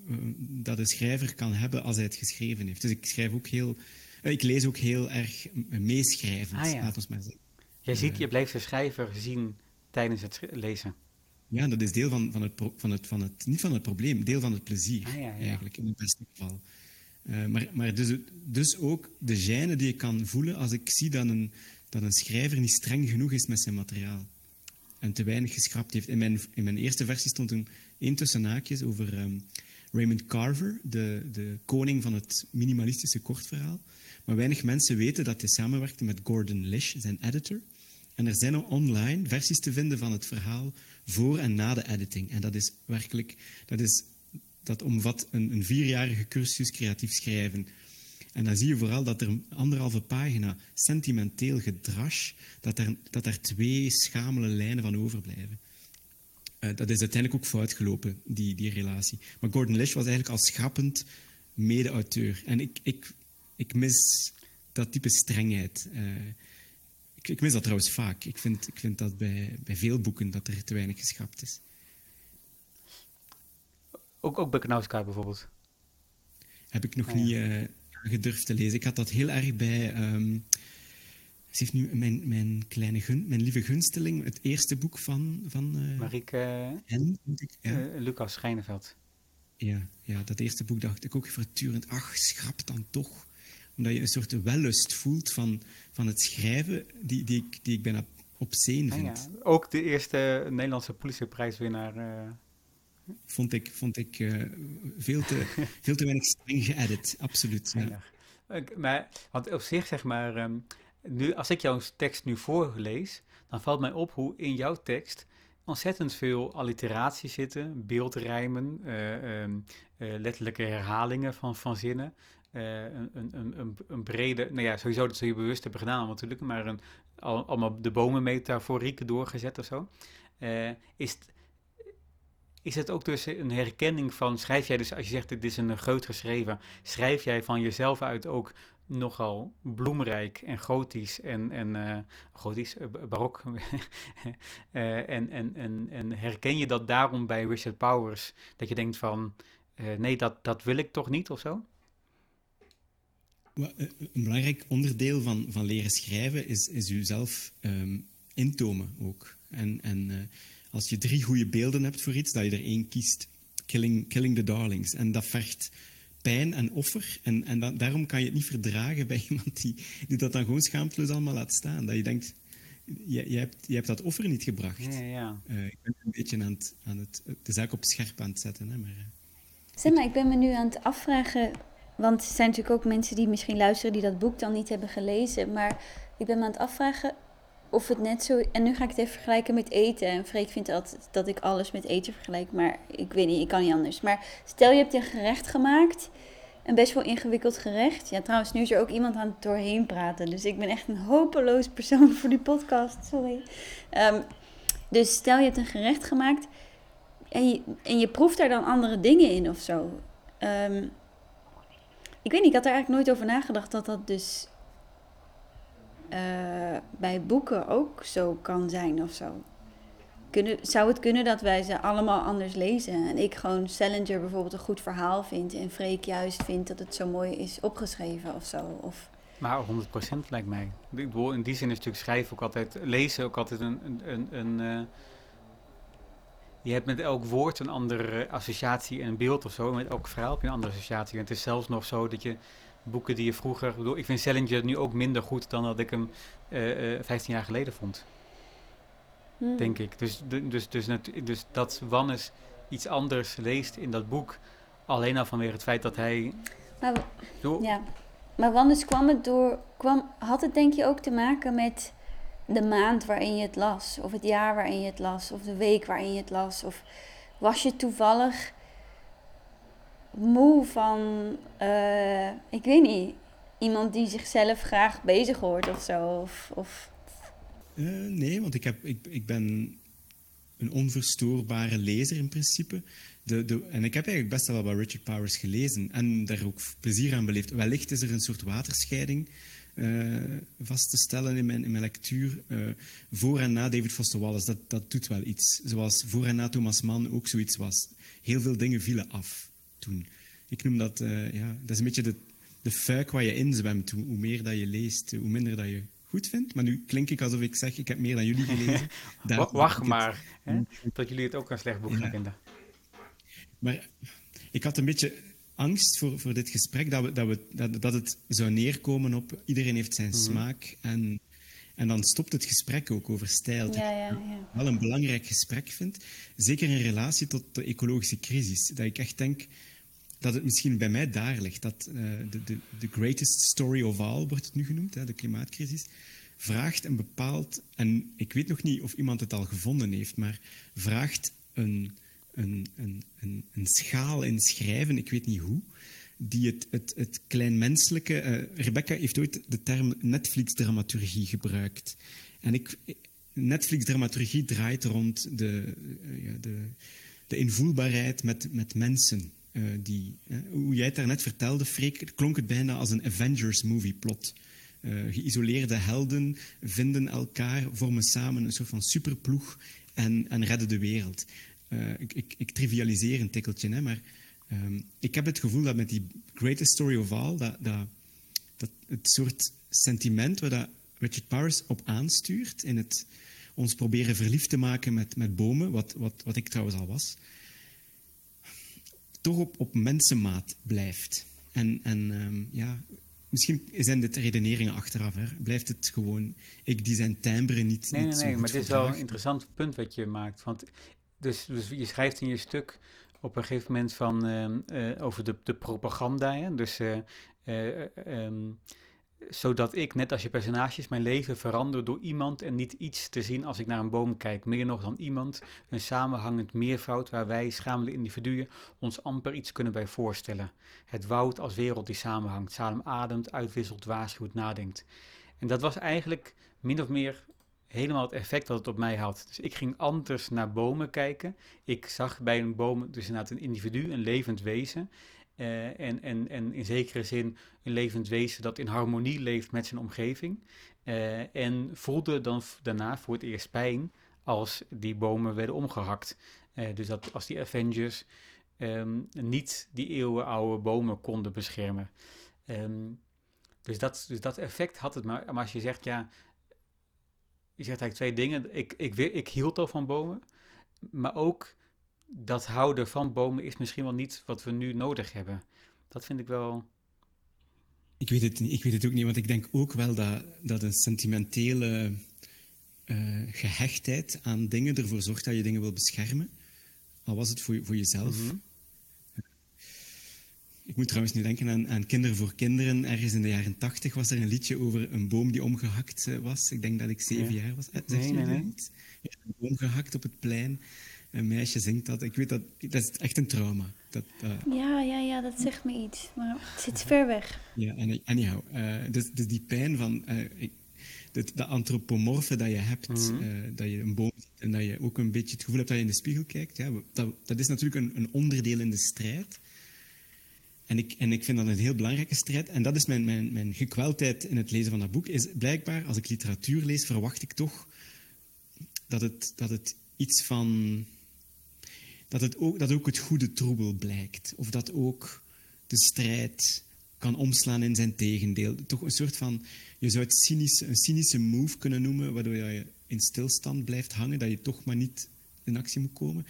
B: uh, dat de schrijver kan hebben als hij het geschreven heeft. Dus ik schrijf ook heel... Ik lees ook heel erg meeschrijvend,
A: ah, ja.
B: laat ons maar zeggen.
A: Je ziet, je blijft de schrijver zien tijdens het lezen.
B: Ja, dat is deel van, van, het, van, het, van het... Niet van het probleem, deel van het plezier,
A: ah, ja, ja.
B: eigenlijk, in het beste geval. Uh, maar maar dus, dus ook de gêne die ik kan voelen als ik zie dat een, dat een schrijver niet streng genoeg is met zijn materiaal en te weinig geschrapt heeft. In mijn, in mijn eerste versie stond een één tussen haakjes over um, Raymond Carver, de, de koning van het minimalistische kortverhaal. Maar weinig mensen weten dat hij samenwerkte met Gordon Lish, zijn editor. En er zijn online versies te vinden van het verhaal voor en na de editing. En dat is werkelijk, dat, is, dat omvat een, een vierjarige cursus creatief schrijven en dan zie je vooral dat er anderhalve pagina sentimenteel gedrash, dat er, dat er twee schamele lijnen van overblijven. Uh, dat is uiteindelijk ook fout gelopen, die, die relatie. Maar Gordon Lish was eigenlijk als schrappend mede-auteur. En ik, ik, ik mis dat type strengheid. Uh, ik, ik, mis dat trouwens vaak. Ik vind, ik vind dat bij, bij veel boeken dat er te weinig geschrapt is.
A: Ook, ook bij Knauska bijvoorbeeld?
B: Heb ik nog ah, ja. niet... Uh, gedurfd te lezen. Ik had dat heel erg bij. Um, ze heeft nu mijn, mijn, kleine gun, mijn lieve gunsteling, het eerste boek van. van uh,
A: Marieke
B: Hen, ik, ja.
A: uh, Lucas Schijneveld.
B: Ja, ja, dat eerste boek dacht ik ook voortdurend, ach, schrap dan toch. Omdat je een soort wellust voelt van, van het schrijven, die, die, ik, die ik bijna obscene vind.
A: Ah, ja. Ook de eerste Nederlandse politieprijswinnaar. Uh,
B: vond ik, vond ik uh, veel, te, veel te weinig streng geëdit, absoluut. Ja.
A: Maar, want op zich, zeg maar, um, nu, als ik jouw tekst nu voorlees, dan valt mij op hoe in jouw tekst ontzettend veel alliteraties zitten, beeldrijmen, uh, um, uh, letterlijke herhalingen van, van zinnen. Een, een, een, een, brede, nou ja, sowieso dat ze je bewust hebben gedaan natuurlijk, maar een, allemaal de bomen metaforiek doorgezet of zo. is, is het ook dus een herkenning van, schrijf jij dus, als je zegt dit is een geut geschreven, schrijf jij van jezelf uit ook nogal bloemrijk en gotisch en, en uh, gotisch, barok. en, en, en, en herken je dat daarom bij Richard Powers, dat je denkt van, nee, dat, dat wil ik toch niet of zo?
B: Een belangrijk onderdeel van, van leren schrijven is, is jezelf um, intomen ook. En, en uh, als je drie goede beelden hebt voor iets, dat je er één kiest. Killing, killing the Darlings. En dat vergt pijn en offer. En, en dat, daarom kan je het niet verdragen bij iemand die, die dat dan gewoon schaamteloos allemaal laat staan. Dat je denkt, je, je, hebt, je hebt dat offer niet gebracht.
A: Ja, ja.
B: Uh, ik ben een beetje aan, het, aan het, de zaak op scherp aan het zetten. Hè, maar, uh.
C: Zeg maar, ik ben me nu aan het afvragen... Want er zijn natuurlijk ook mensen die misschien luisteren die dat boek dan niet hebben gelezen. Maar ik ben me aan het afvragen of het net zo... En nu ga ik het even vergelijken met eten. En Freek vindt altijd dat ik alles met eten vergelijk. Maar ik weet niet, ik kan niet anders. Maar stel je hebt een gerecht gemaakt... Een best wel ingewikkeld gerecht. Ja, trouwens, nu is er ook iemand aan het doorheen praten. Dus ik ben echt een hopeloos persoon voor die podcast. Sorry. Um, dus stel je hebt een gerecht gemaakt en je, en je proeft daar dan andere dingen in of zo. Um, ik weet niet, ik had er eigenlijk nooit over nagedacht dat dat dus uh, bij boeken ook zo kan zijn of zo. Kunnen, zou het kunnen dat wij ze allemaal anders lezen? En ik gewoon Salinger bijvoorbeeld een goed verhaal vind en Freek juist vindt dat het zo mooi is opgeschreven of zo? Of...
A: Maar 100% lijkt mij. In die zin is natuurlijk schrijven ook altijd, lezen ook altijd een, een, een, een uh, je hebt met elk woord een andere associatie en een beeld of zo. Met elk verhaal heb je een andere associatie. En het is zelfs nog zo dat je boeken die je vroeger... Ik, bedoel, ik vind Salinger nu ook minder goed dan dat ik hem uh, uh, 15 jaar geleden vond. Hmm. Denk ik. Dus, dus, dus, dus dat Wannes iets anders leest in dat boek... alleen al vanwege het feit dat hij...
C: Maar, ja. maar Wannes kwam het door... Kwam, had het denk je ook te maken met de maand waarin je het las, of het jaar waarin je het las, of de week waarin je het las? Of was je toevallig moe van, uh, ik weet niet, iemand die zichzelf graag bezig hoort of zo? Of, of...
B: Uh, nee, want ik, heb, ik, ik ben een onverstoorbare lezer in principe. De, de, en ik heb eigenlijk best wel wat Richard Powers gelezen en daar ook plezier aan beleefd. Wellicht is er een soort waterscheiding uh, vast te stellen in mijn, in mijn lectuur. Uh, voor en na David Foster Wallace, dat, dat doet wel iets. Zoals voor en na Thomas Mann ook zoiets was. Heel veel dingen vielen af toen. Ik noem dat, uh, ja, dat is een beetje de, de fuik waar je inzwemt. Hoe, hoe meer dat je leest, hoe minder dat je goed vindt. Maar nu klink ik alsof ik zeg, ik heb meer dan jullie gelezen.
A: Wacht maar, hè, tot jullie het ook een slecht boek gaan vinden.
B: Maar ik had een beetje angst voor, voor dit gesprek, dat, we, dat, we, dat, dat het zou neerkomen op iedereen heeft zijn mhm. smaak. En, en dan stopt het gesprek ook over stijl.
C: Ja, ja, ja.
B: wel een belangrijk gesprek vind, zeker in relatie tot de ecologische crisis. Dat ik echt denk dat het misschien bij mij daar ligt. Dat uh, de, de, de greatest story of all, wordt het nu genoemd, hè, de klimaatcrisis, vraagt een bepaald, en ik weet nog niet of iemand het al gevonden heeft, maar vraagt een een, een, een, een schaal in schrijven, ik weet niet hoe, die het, het, het kleinmenselijke... Uh, Rebecca heeft ooit de term Netflix-dramaturgie gebruikt. En ik, Netflix-dramaturgie draait rond de, ja, de, de invoelbaarheid met, met mensen. Uh, die, hoe jij het daarnet vertelde, klonk het bijna als een Avengers-movie-plot. geïsoleerde helden vinden elkaar, vormen samen een soort van superploeg en, en redden de wereld. Uh, ik, ik, ik, trivialiseer een tikkeltje, hè, maar um, ik heb het gevoel dat met die greatest story of all, dat, dat, dat het soort sentiment waar dat Richard Powers op aanstuurt, in het ons proberen verliefd te maken met, met bomen, wat, wat, wat ik trouwens al was, toch op, op mensenmaat blijft. En, en um, ja, misschien zijn dit redeneringen achteraf. Hè. Blijft het gewoon ik die zijn timbre niet.
A: Nee,
B: niet
A: nee, nee maar dit is wel een interessant punt wat je maakt. Want dus, dus je schrijft in je stuk op een gegeven moment van, uh, over de, de propaganda. Hè? Dus, uh, um, zodat ik, net als je personages, mijn leven verander door iemand en niet iets te zien als ik naar een boom kijk. Meer nog dan iemand, een samenhangend meervoud waar wij, schamele individuen, ons amper iets kunnen bij voorstellen. Het woud als wereld die samenhangt, Salem ademt, uitwisselt, waarschuwt, nadenkt. En dat was eigenlijk min of meer helemaal het effect dat het op mij had. Dus ik ging anders naar bomen kijken. Ik zag bij een boom dus inderdaad een individu, een levend wezen. Uh, en, en, en in zekere zin een levend wezen dat in harmonie leeft met zijn omgeving. Uh, en voelde dan daarna voor het eerst pijn als die bomen werden omgehakt. Uh, dus dat als die Avengers um, niet die eeuwenoude bomen konden beschermen. Um, Dus dat, dus dat effect had het. Maar als je zegt, ja, je zegt eigenlijk twee dingen. Ik, ik, ik hield al van bomen, maar ook dat houden van bomen is misschien wel niet wat we nu nodig hebben. Dat vind ik wel.
B: Ik weet het, niet, ik weet het ook niet, want ik denk ook wel dat, dat een sentimentele uh, gehechtheid aan dingen ervoor zorgt dat je dingen wil beschermen. Al was het voor, voor jezelf. Mhm. Ik moet trouwens nu denken aan, aan Kinderen voor Kinderen. Ergens in de jaren tachtig was er een liedje over een boom die omgehakt eh, was. Ik denk dat ik zeven jaar was. Eh, zeg nee, nee, nee. Een boom gehakt op het plein. Een meisje zingt dat. Ik weet dat, dat is echt een trauma. Dat,
C: uh... ja, ja, ja, dat zegt me iets. Maar het zit ver weg.
B: Ja, en anyhow. Uh, dus, dus die pijn van... Uh, ik, de, de antropomorfe dat je hebt, mm -hmm. dat je een boom ziet en dat je ook een beetje het gevoel hebt dat je in de spiegel kijkt, ja, dat, dat is natuurlijk een, een onderdeel in de strijd. En ik, en ik vind dat een heel belangrijke strijd. En dat is mijn, mijn, mijn gekweldheid in het lezen van dat boek. Is blijkbaar, als ik literatuur lees, verwacht ik toch dat het, dat het iets van. Dat, het ook, dat ook het goede troebel blijkt. Of dat ook de strijd kan omslaan in zijn tegendeel. Toch een soort van. Je zou het cynische, een cynische move kunnen noemen, waardoor je in stilstand blijft hangen, dat je toch maar niet in actie moet komen.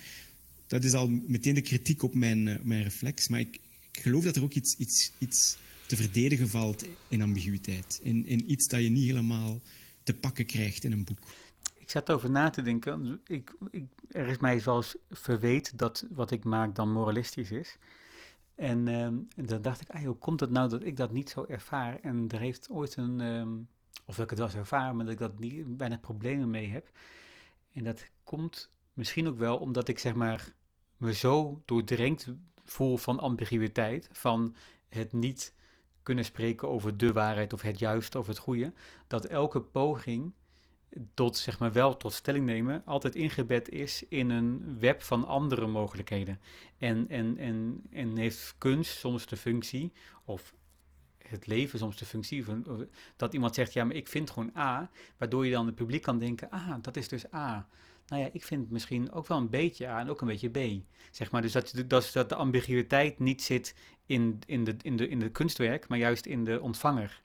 B: Dat is al meteen de kritiek op mijn, uh, mijn reflex. Maar ik, ik geloof dat er ook iets, iets, iets te verdedigen valt in ambiguïteit. In, in iets dat je niet helemaal te pakken krijgt in een boek.
A: Ik zat over na te denken. Ik, ik, er is mij zelfs verweet dat wat ik maak dan moralistisch is. En, um, dan dacht ik, ah, hoe komt het nou dat ik dat niet zo ervaar? En er heeft ooit een, um, of dat ik het wel zo ervaar, maar dat ik dat niet, bijna problemen mee heb. En dat komt misschien ook wel omdat ik zeg maar me zo doordrenkt voel van ambiguïteit, van het niet kunnen spreken over de waarheid of het juiste of het goede, dat elke poging tot, zeg maar wel tot stelling nemen, altijd ingebed is in een web van andere mogelijkheden. En, en, en, en heeft kunst soms de functie, of het leven soms de functie van dat iemand zegt, ja, maar ik vind gewoon A, waardoor je dan het publiek kan denken, ah, dat is dus A nou ja, ik vind misschien ook wel een beetje A en ook een beetje B. Zeg maar, dus dat, dat, dat de ambiguïteit niet zit in, in, de, in, de, in de kunstwerk, maar juist in de ontvanger.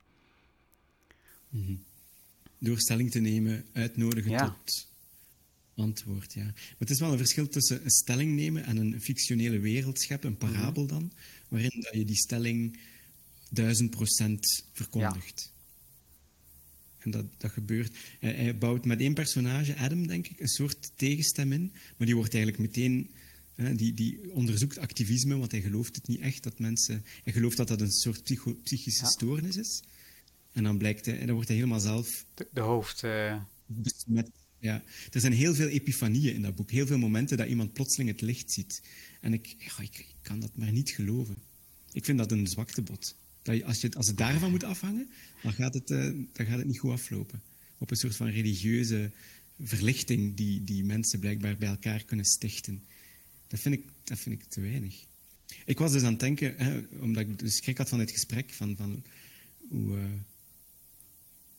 B: Mm Door stelling te nemen, uitnodigen tot antwoord, ja. Maar het is wel een verschil tussen een stelling nemen en een fictionele wereld scheppen, een parabel mhm. dan, waarin dat je die stelling duizend procent verkondigt. En dat, dat gebeurt. Hij, hij, bouwt met één personage, Adam, denk ik, een soort tegenstem in. Maar die wordt eigenlijk meteen... Hè, die, die onderzoekt activisme, want hij gelooft het niet echt dat mensen... Hij gelooft dat dat een soort psycho, psychische stoornis is. En dan blijkt hij... En dan wordt hij helemaal zelf...
A: De, de hoofd... Uh...
B: Met, ja. Er zijn heel veel epifanieën in dat boek. Heel veel momenten dat iemand plotseling het licht ziet. En ik, ja, ik, ik kan dat maar niet geloven. Ik vind dat een zwaktebod. Dat je, als, je, als het daarvan moet afhangen, dan gaat het, uh, dan gaat het niet goed aflopen. Op een soort van religieuze verlichting die, die mensen blijkbaar bij elkaar kunnen stichten. Dat vind ik, dat vind ik te weinig. Ik was dus aan het denken, hè, omdat ik de schrik had van dit gesprek, van, van hoe, uh,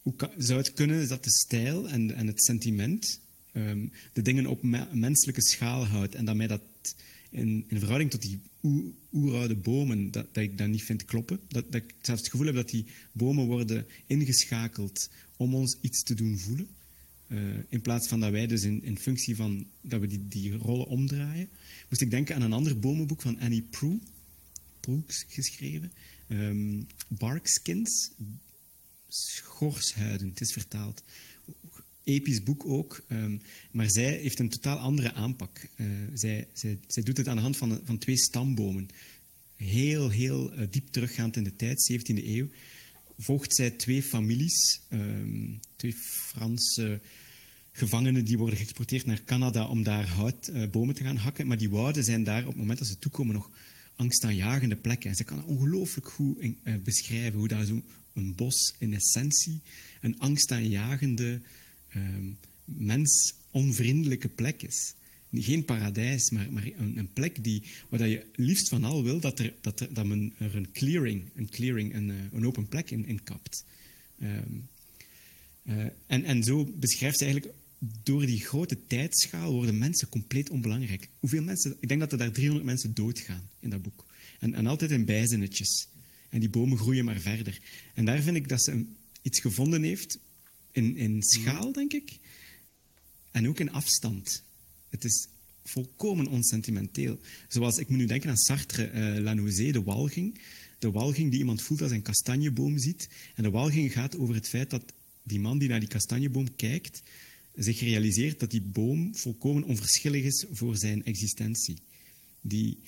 B: hoe zou het kunnen dat de stijl en, en het sentiment um, de dingen op me menselijke schaal houdt en dat mij dat in, in verhouding tot die oeroude bomen, dat, dat, ik dat niet vind kloppen. Dat, dat ik zelfs het gevoel heb dat die bomen worden ingeschakeld om ons iets te doen voelen. Uh, in plaats van dat wij dus in, in functie van dat we die, die rollen omdraaien. Moest ik denken aan een ander bomenboek van Annie Proulx, Proulx geschreven. Um, Barkskins, schorshuiden, het is vertaald episch boek ook. Um, maar zij heeft een totaal andere aanpak. Uh, zij, zij, zij, doet het aan de hand van, van twee stambomen. Heel, heel uh, diep teruggaand in de tijd, 17e eeuw. Volgt zij twee families, um, twee Franse gevangenen die worden geëxporteerd naar Canada om daar houtbomen uh, te gaan hakken. Maar die wouden zijn daar op het moment dat ze toekomen nog angstaanjagende plekken. En ze kan ongelooflijk goed beschrijven hoe daar zo'n bos in essentie een angstaanjagende mens-onvriendelijke plek is. Geen paradijs, maar, maar een, een, plek die, waar je liefst van al wil dat, er, dat, er, dat men er een clearing, een, clearing, een, eh, een open plek in, in kapt. Um, uh, en, en zo beschrijft ze eigenlijk door die grote tijdschaal worden mensen compleet onbelangrijk. Hoeveel mensen? Ik denk dat er daar 300 mensen doodgaan in dat boek. En, en altijd in bijzinnetjes. En die bomen groeien maar verder. En daar vind ik dat ze iets gevonden heeft in, in schaal, denk ik. En ook in afstand. Het is volkomen onsentimenteel. Zoals, ik moet nu denken aan Sartre, uh, La Nausée, de walging. De walging die iemand voelt als hij een kastanjeboom ziet. En de walging gaat over het feit dat die man die naar die kastanjeboom kijkt, zich realiseert dat die boom volkomen onverschillig is voor zijn existentie. Die,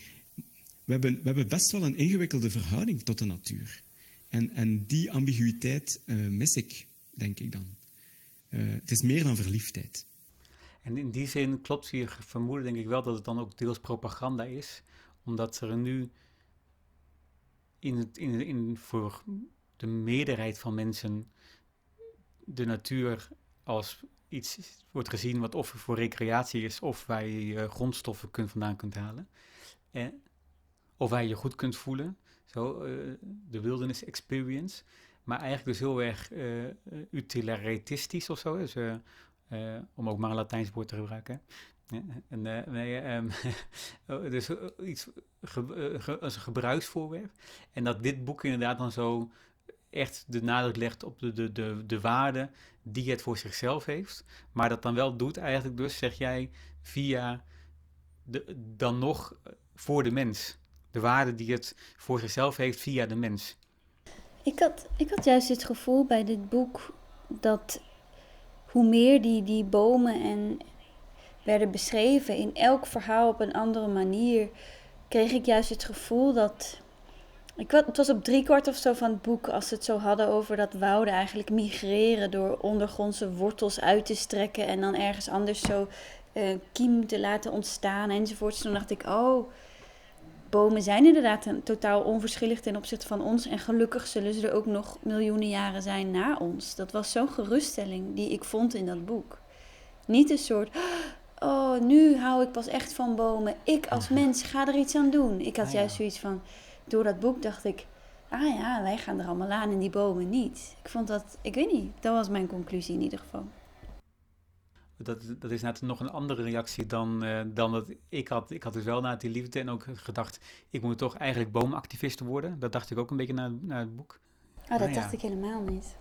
B: we, hebben, we hebben best wel een ingewikkelde verhouding tot de natuur. En, en die ambiguïteit uh, mis ik, denk ik dan. Uh, het is meer dan verliefdheid.
A: En in die zin klopt je vermoeden, denk ik wel, dat het dan ook deels propaganda is. Omdat er nu in het, in, in, voor de meerderheid van mensen de natuur als iets wordt gezien wat of voor recreatie is, of waar je grondstoffen kunt, vandaan kunt halen. En, of waar je je goed kunt voelen. Zo, uh, de wilderness experience. Maar eigenlijk dus heel erg uh, utilitaristisch of zo. Dus, uh, om ook maar een Latijns woord te gebruiken. En, nee, dus iets als een gebruiksvoorwerp. En dat dit boek inderdaad dan zo echt de nadruk legt op de, de, de, de waarde die het voor zichzelf heeft. Maar dat dan wel doet eigenlijk dus, zeg jij, via de, dan nog voor de mens. De waarde die het voor zichzelf heeft via de mens.
C: Ik had, ik had juist het gevoel bij dit boek dat hoe meer die, die bomen en werden beschreven in elk verhaal op een andere manier, kreeg ik juist het gevoel dat ik, het was op driekwart of zo van het boek als ze het zo hadden over dat wouden eigenlijk migreren door ondergrondse wortels uit te strekken en dan ergens anders zo uh, kiem te laten ontstaan enzovoorts. Toen dacht ik, oh, bomen zijn inderdaad een, totaal onverschillig ten opzichte van ons en gelukkig zullen ze er ook nog miljoenen jaren zijn na ons. Dat was zo'n geruststelling die ik vond in dat boek. Niet een soort, oh, nu hou ik pas echt van bomen. Ik als mens ga er iets aan doen. Ik had juist zoiets van door dat boek dacht ik, ah ja, wij gaan er allemaal aan en die bomen niet. Ik vond dat, ik weet niet, dat was mijn conclusie in ieder geval.
A: Dat, dat is net nog een andere reactie dan, uh, dan dat ik had. Ik had dus wel na die liefde en ook gedacht, ik moet toch eigenlijk boomactivist worden. Dat dacht ik ook een beetje na, na het boek.
C: Oh, dat dacht ik helemaal niet.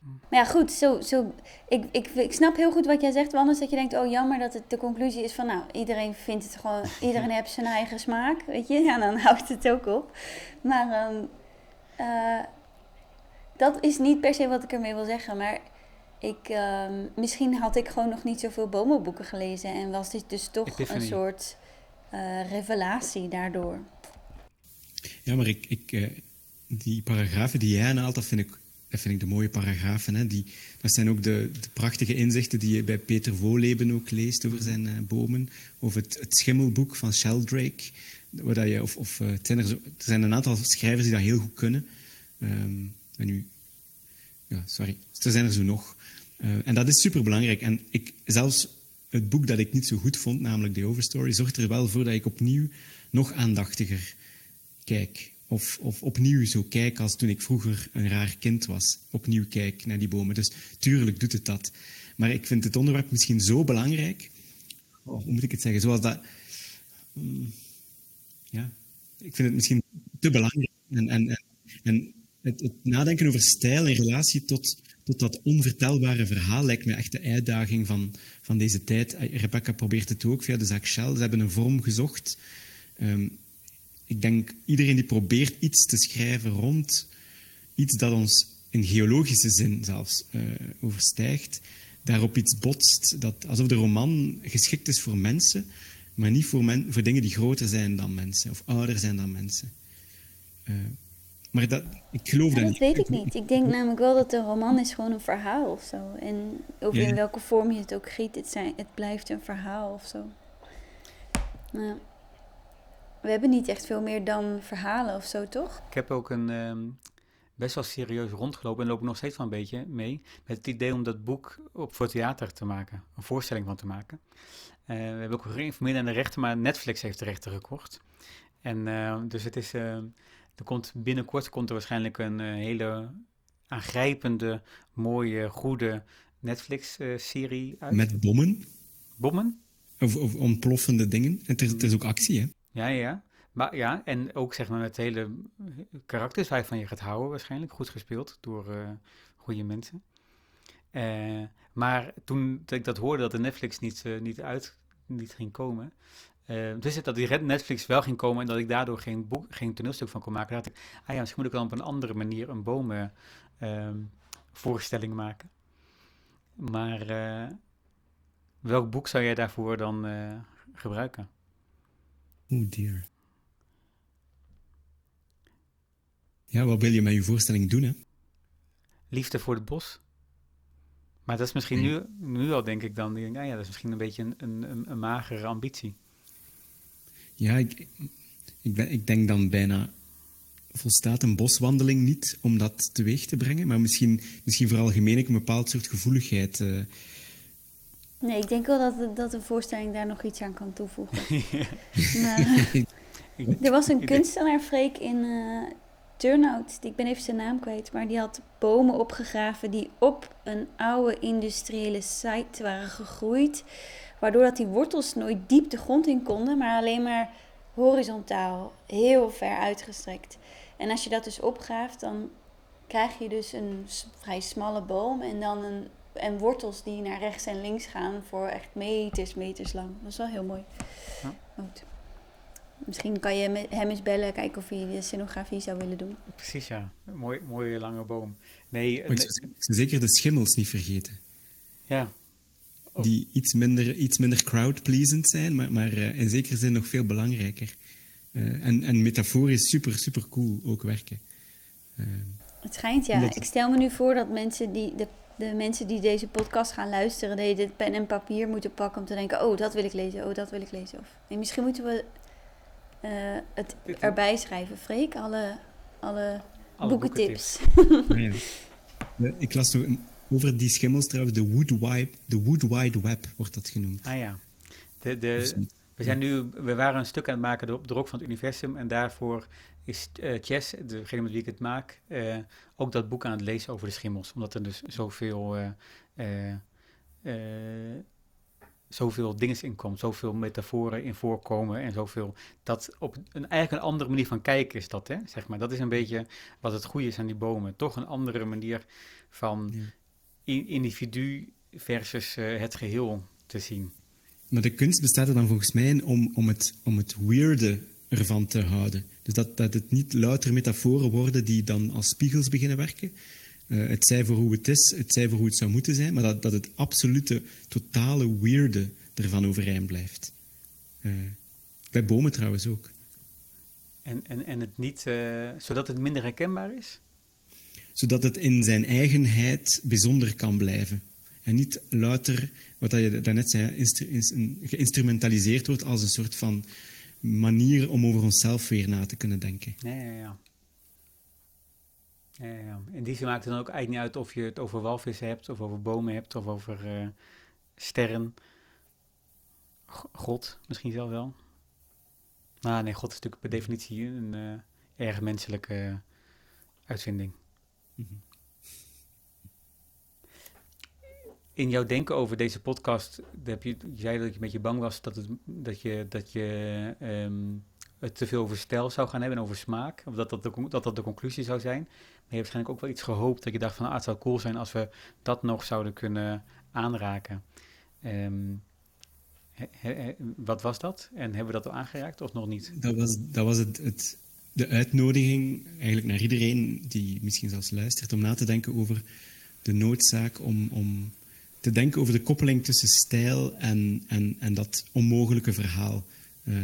C: Maar ja, goed, zo, zo, ik, ik, ik snap heel goed wat jij zegt, anders dat je denkt, oh jammer dat het de conclusie is van, nou, iedereen vindt het gewoon, iedereen heeft zijn eigen smaak, weet je, ja, dan houdt het ook op. Maar um, uh, dat is niet per se wat ik ermee wil zeggen, maar ik, um, misschien had ik gewoon nog niet zoveel bomenboeken gelezen en was dit dus toch een soort uh, revelatie daardoor.
B: Ja, maar ik, ik, uh, die paragrafen die jij aanhaalt, dat vind ik dat vind ik de mooie paragrafen. Hè. Die, dat zijn ook de, de, prachtige inzichten die je bij Peter Voleben ook leest over zijn uh, bomen. Of het, het, schimmelboek van Sheldrake. Waar je, of, of, uh, zijn er, er, zijn een aantal schrijvers die dat heel goed kunnen. Um, en nu, ja, sorry, er zijn er zo nog. Uh, en dat is superbelangrijk. En ik, zelfs het boek dat ik niet zo goed vond, namelijk The Overstory, zorgt er wel voor dat ik opnieuw nog aandachtiger kijk of, of opnieuw zo kijk als toen ik vroeger een raar kind was. Opnieuw kijk naar die bomen. Dus tuurlijk doet het dat. Maar ik vind het onderwerp misschien zo belangrijk. Oh, hoe moet ik het zeggen? Zoals dat. Mm, ja, ik vind het misschien te belangrijk. En, en, en het, nadenken over stijl in relatie tot, tot dat onvertelbare verhaal lijkt me echt de uitdaging van, van deze tijd. Rebecca probeert het ook via de zaak Shell. Ze hebben een vorm gezocht. Um, ik denk iedereen die probeert iets te schrijven rond iets dat ons in geologische zin zelfs uh, overstijgt, daarop iets botst, dat, alsof de roman geschikt is voor mensen, maar niet voor, men, voor dingen die groter zijn dan mensen of ouder zijn dan mensen. Uh, maar dat, ik geloof ja,
C: dat,
B: niet.
C: Dat weet ik niet. Ik denk namelijk wel dat een roman is gewoon een verhaal of zo. En over ja. in welke vorm je het ook giet, het, zijn, het blijft een verhaal of zo. Nou we hebben niet echt veel meer dan verhalen of zo, toch?
A: Ik heb ook een um, best wel serieus rondgelopen en loop nog steeds wel een beetje mee met het idee om dat boek op voor theater te maken, een voorstelling van te maken. Uh, we hebben ook geïnformeerd aan de rechter, maar Netflix heeft de rechter gekocht. En uh, dus het is, uh, er komt binnenkort komt er waarschijnlijk een hele aangrijpende, mooie, goede Netflix-serie uit.
B: Met bommen?
A: Bommen?
B: Of, of ontploffende dingen. En er, er is ook actie, hè?
A: Ja, ja. Maar ja, en ook zeg maar met hele karakters waarvan je gaat houden waarschijnlijk. Goed gespeeld door uh, goede mensen. Uh, maar toen ik dat hoorde dat de Netflix niet, uh, niet uit niet ging komen. Dus dat die Netflix wel ging komen en dat ik daardoor geen, boek, geen toneelstuk van kon maken. dacht ik, ah ja, misschien moet ik dan op een andere manier een bomen ehm, voorstelling maken. Maar welk boek zou jij daarvoor dan gebruiken?
B: Oh dear. Ja, wat wil je met je voorstelling doen, hè?
A: Liefde voor het bos. Maar dat is misschien nu, nu al, denk ik dan, denk, ah ja, dat is misschien een beetje een, een, een magere ambitie.
B: Ja, ik, ik, ben, ik denk dan bijna, volstaat een boswandeling niet om dat teweeg te brengen, maar misschien, misschien vooral gemeen ik een bepaald soort gevoeligheid. Uh...
C: Nee, ik denk wel dat, dat een voorstelling daar nog iets aan kan toevoegen. maar, er was een kunstenaar, Freek, in, uh, Turnout, ik ben even zijn naam kwijt, maar die had bomen opgegraven die op een oude industriële site waren gegroeid. Waardoor dat die wortels nooit diep de grond in konden, maar alleen maar horizontaal, heel ver uitgestrekt. En als je dat dus opgraaft, dan krijg je dus een vrij smalle boom en dan een, en wortels die naar rechts en links gaan voor echt meters, meters lang. Dat is wel heel mooi. Ja. Goed. Misschien kan je hem eens bellen, kijken of hij de scenografie zou willen doen.
A: Precies, ja. Mooi, mooie lange boom. Nee,
B: nee. zeker de schimmels niet vergeten.
A: Ja.
B: Oh. Die iets minder, iets minder crowd-pleasend zijn, maar, maar uh, in zekere zin nog veel belangrijker. Uh, en, en metaforisch super, super cool ook werken.
C: Uh, het schijnt, ja. Ik stel me nu voor dat mensen die, de, de mensen die deze podcast gaan luisteren, dat je pen en papier moeten pakken om te denken, oh, dat wil ik lezen, oh, dat wil ik lezen. Of, en misschien moeten we uh, het erbij schrijven. Freek, alle, alle, alle boekentips.
B: ik las over die schimmels trouwens, de Wood, Wide, de Wood Wide Web wordt dat genoemd.
A: Ah ja. De, de, we, zijn nu, we waren een stuk aan het maken op de rok van het universum en daarvoor is uh, Chess, degene met wie ik het maak, uh, ook dat boek aan het lezen over de schimmels. Omdat er dus zoveel uh, zoveel dingen in komt, zoveel metaforen in voorkomen en zoveel. Dat op een eigenlijk een andere manier van kijken is dat, hè? Zeg maar. Dat is een beetje wat het goede is aan die bomen. Toch een andere manier van individu versus uh, het geheel te zien.
B: Maar de kunst bestaat er dan volgens mij in om, om, het, om het weirde ervan te houden. Dus dat, dat het niet louter metaforen worden die dan als spiegels beginnen werken, uh, het zij voor hoe het is, het zij voor hoe het zou moeten zijn, maar dat, dat het absolute, totale weirde ervan overeind blijft. Uh, bij bomen trouwens ook.
A: En, en, en het niet, uh, zodat het minder herkenbaar is?
B: Zodat het in zijn eigenheid bijzonder kan blijven. En niet louter, wat je daarnet zei, geïnstrumentaliseerd wordt als een soort van manier om over onszelf weer na te kunnen denken.
A: Ja, ja, ja. Ja. In die zin maakt het dan ook eigenlijk niet uit of je het over walvissen hebt, of over bomen hebt, of over uh, sterren. God misschien zelf wel. Nou, nee, God is natuurlijk per definitie een uh, erg menselijke uitvinding. -hmm. In jouw denken over deze podcast, heb je, je zei dat je een beetje bang was dat, het, dat je, dat je um, het te veel over stijl zou gaan hebben en over smaak. Of dat dat de, dat dat de conclusie zou zijn. Maar je hebt waarschijnlijk ook wel iets gehoopt dat je dacht van ah, het zou cool zijn als we dat nog zouden kunnen aanraken. Um, wat was dat? En hebben we dat al aangeraakt of nog niet?
B: Dat was, dat was het, het, de uitnodiging eigenlijk naar iedereen die misschien zelfs luistert om na te denken over de noodzaak om, om te denken over de koppeling tussen stijl en, en, en dat onmogelijke verhaal. Uh,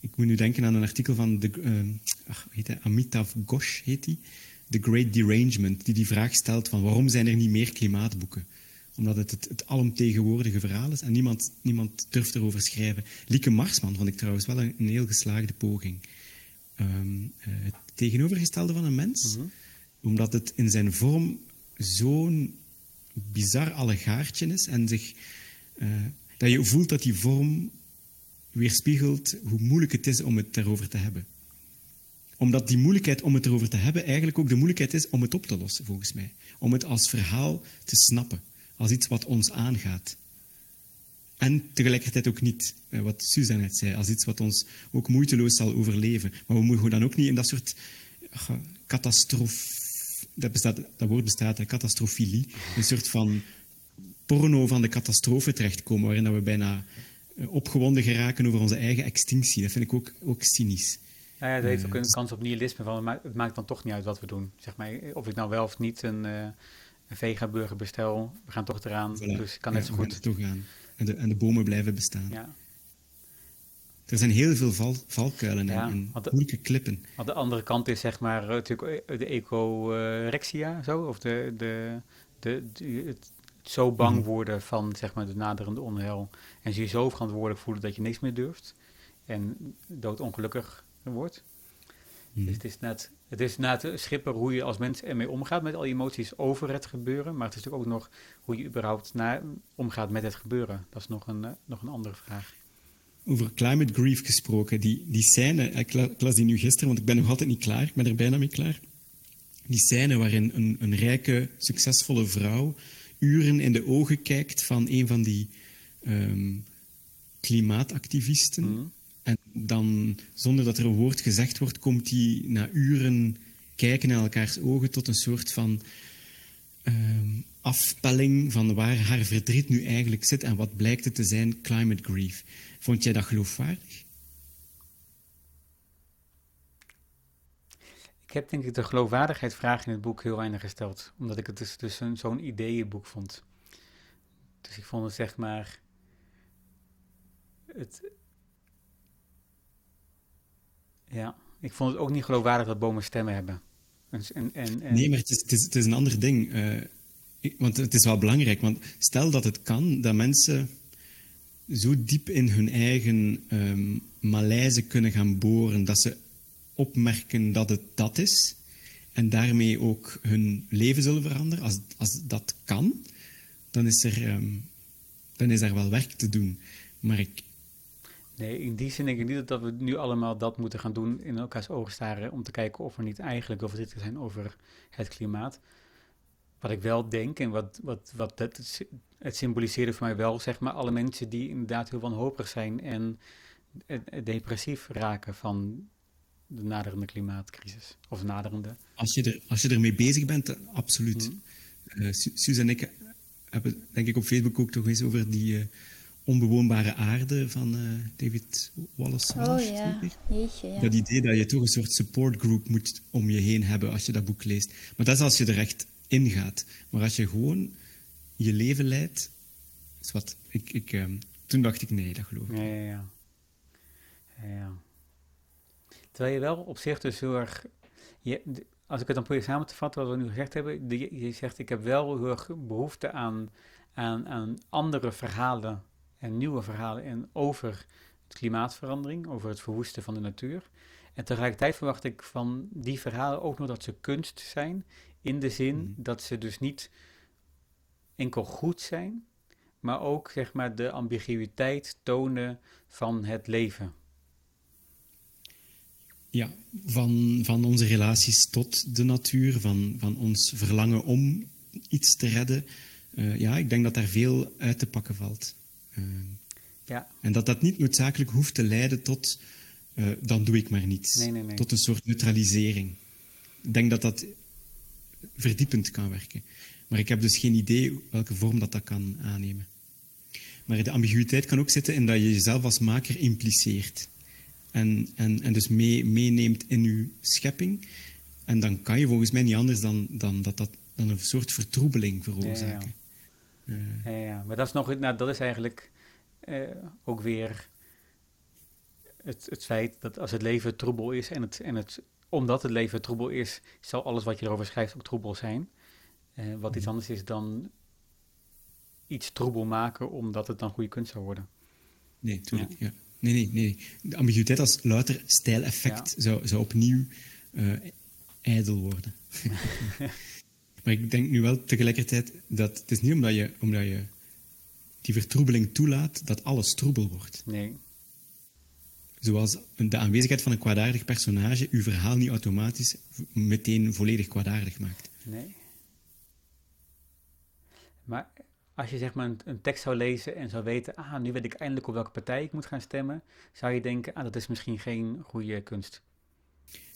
B: ik moet nu denken aan een artikel van de, uh, ach, heet hij, Amitav Ghosh, heet die. The Great Derangement, die die vraag stelt van waarom zijn er niet meer klimaatboeken? Omdat het het, het alomtegenwoordige verhaal is en niemand, niemand durft erover schrijven. Lieke Marsman vond ik trouwens wel een heel geslaagde poging. Um, uh, het tegenovergestelde van een mens, mm -hmm. omdat het in zijn vorm zo'n bizar allegaartje is en zich, uh, dat je voelt dat die vorm weerspiegelt hoe moeilijk het is om het erover te hebben. Omdat die moeilijkheid om het erover te hebben eigenlijk ook de moeilijkheid is om het op te lossen, volgens mij. Om het als verhaal te snappen, als iets wat ons aangaat. En tegelijkertijd ook niet, eh, wat Suzanne net zei, als iets wat ons ook moeiteloos zal overleven. Maar we mogen dan ook niet in dat soort uh, catastrofe... Dat, bestaat, dat woord bestaat, hè, catastrofilie. Een soort van porno van de catastrofe terechtkomen, waarin we bijna uh, opgewonden geraken over onze eigen extinctie. Dat vind ik ook, ook cynisch.
A: Ja, ja, dat heeft ook een kans op nihilisme. Van, het maakt dan toch niet uit wat we doen. Zeg maar, of ik nou wel of niet een, een vega-burger bestel, we gaan toch eraan. Voilà. Dus kan net
B: ja,
A: zo goed.
B: En de, en de bomen blijven bestaan.
A: Ja.
B: Er zijn heel veel val, valkuilen ja, en, en moeilijke klippen.
A: Aan de andere kant is zeg maar natuurlijk de ecorexia, zo, of de, de, de, de het zo bang mm. worden van zeg maar de naderende onheil en je zo verantwoordelijk voelen dat je niks meer durft en doodongelukkig wordt. Mm. Dus het is net, het is net schipper hoe je als mens ermee omgaat met al je emoties over het gebeuren. Maar het is natuurlijk ook nog hoe je überhaupt na, omgaat met het gebeuren. Dat is nog een, uh, nog een andere vraag.
B: Over climate grief gesproken, die, die scène, ik, la, ik las die nu gisteren, want ik ben nog altijd niet klaar, ik ben er bijna mee klaar. Die scène waarin een, een rijke, succesvolle vrouw uren in de ogen kijkt van een van die um, klimaatactivisten. Mm. En dan, zonder dat er een woord gezegd wordt, komt hij na uren kijken naar elkaars ogen tot een soort van uh, afpelling van waar haar verdriet nu eigenlijk zit en wat blijkt het te zijn, climate grief. Vond jij dat geloofwaardig?
A: Ik heb denk ik de geloofwaardigheidsvraag in het boek heel weinig gesteld, omdat ik het dus, dus zo'n ideeënboek vond. Dus ik vond het zeg maar. Het, ja, ik vond het ook niet geloofwaardig dat bomen stemmen hebben. En, en, en,
B: Nee, maar het is, het is, een ander ding. Ik, want het is wel belangrijk. Want stel dat het kan dat mensen zo diep in hun eigen um, malaise kunnen gaan boren dat ze opmerken dat het dat is. En daarmee ook hun leven zullen veranderen. Als, als dat kan, dan is, er, um, dan is er wel werk te doen. Maar ik,
A: Nee, in die zin denk ik niet dat we nu allemaal dat moeten gaan doen in elkaars ogen staren om te kijken of we niet eigenlijk overdrietig zijn over het klimaat. Wat ik wel denk en wat, wat, wat het, het symboliseerde voor mij wel, zeg maar, alle mensen die inderdaad heel wanhopig zijn en depressief raken van de naderende klimaatcrisis. Of naderende.
B: Als je, er, als je ermee bezig bent, absoluut. Mm. Uh, Suus en ik hebben, denk ik, op Facebook ook toch eens over die... Uh, onbewoonbare aarde van uh, David Wallace.
C: Oh ja, Jeetje, ja.
B: Dat idee dat je toch een soort support group moet om je heen hebben als je dat boek leest. Maar dat is als je er echt in gaat. Maar als je gewoon je leven leidt, is wat. Ik, ik, um, toen dacht ik, nee, dat geloof ik.
A: Ja, ja, ja. ja, ja. Terwijl je wel op zich dus heel erg... Je, als ik het dan probeer samen te vatten wat we nu gezegd hebben, je, je zegt ik heb wel heel erg behoefte aan, aan, aan andere verhalen en nieuwe verhalen in over het klimaatverandering, over het verwoesten van de natuur. En tegelijkertijd verwacht ik van die verhalen ook nog dat ze kunst zijn, in de zin mm. dat ze dus niet enkel goed zijn, maar ook zeg maar de ambiguïteit tonen van het leven.
B: Ja, van, van onze relaties tot de natuur, van, van ons verlangen om iets te redden. Uh, ja, ik denk dat daar veel uit te pakken valt.
A: Ja.
B: En dat dat niet noodzakelijk hoeft te leiden tot uh, dan doe ik maar niets.
A: Nee, nee, nee.
B: Tot een soort neutralisering. Ik denk dat dat verdiepend kan werken. Maar ik heb dus geen idee welke vorm dat, dat kan aannemen. Maar de ambiguïteit kan ook zitten in dat je jezelf als maker impliceert. En, en, en dus mee, meeneemt in je schepping. En dan kan je volgens mij niet anders dan, dan dat dat dan een soort vertroebeling veroorzaken.
A: Ja, ja. Uh, ja, maar dat is, nog, nou, dat is eigenlijk uh, ook weer het, het feit dat als het leven troebel is en, het, en het, omdat het leven troebel is, zal alles wat je erover schrijft ook troebel zijn. Uh, wat iets mhm. anders is dan iets troebel maken omdat het dan goede kunst zou worden.
B: Nee, tuurlijk, ja. Nee, nee, nee. De ambiguïteit als louter stijleffect ja. zou, zou opnieuw uh, ijdel worden. maar ik denk nu wel tegelijkertijd dat het is niet omdat je, omdat je die vertroebeling toelaat dat alles troebel wordt.
A: Nee.
B: Zoals de aanwezigheid van een kwaadaardig personage uw verhaal niet automatisch meteen volledig kwaadaardig maakt.
A: Nee. Maar als je zeg maar een, een, tekst zou lezen en zou weten, ah, nu weet ik eindelijk op welke partij ik moet gaan stemmen, zou je denken, ah, dat is misschien geen goede kunst.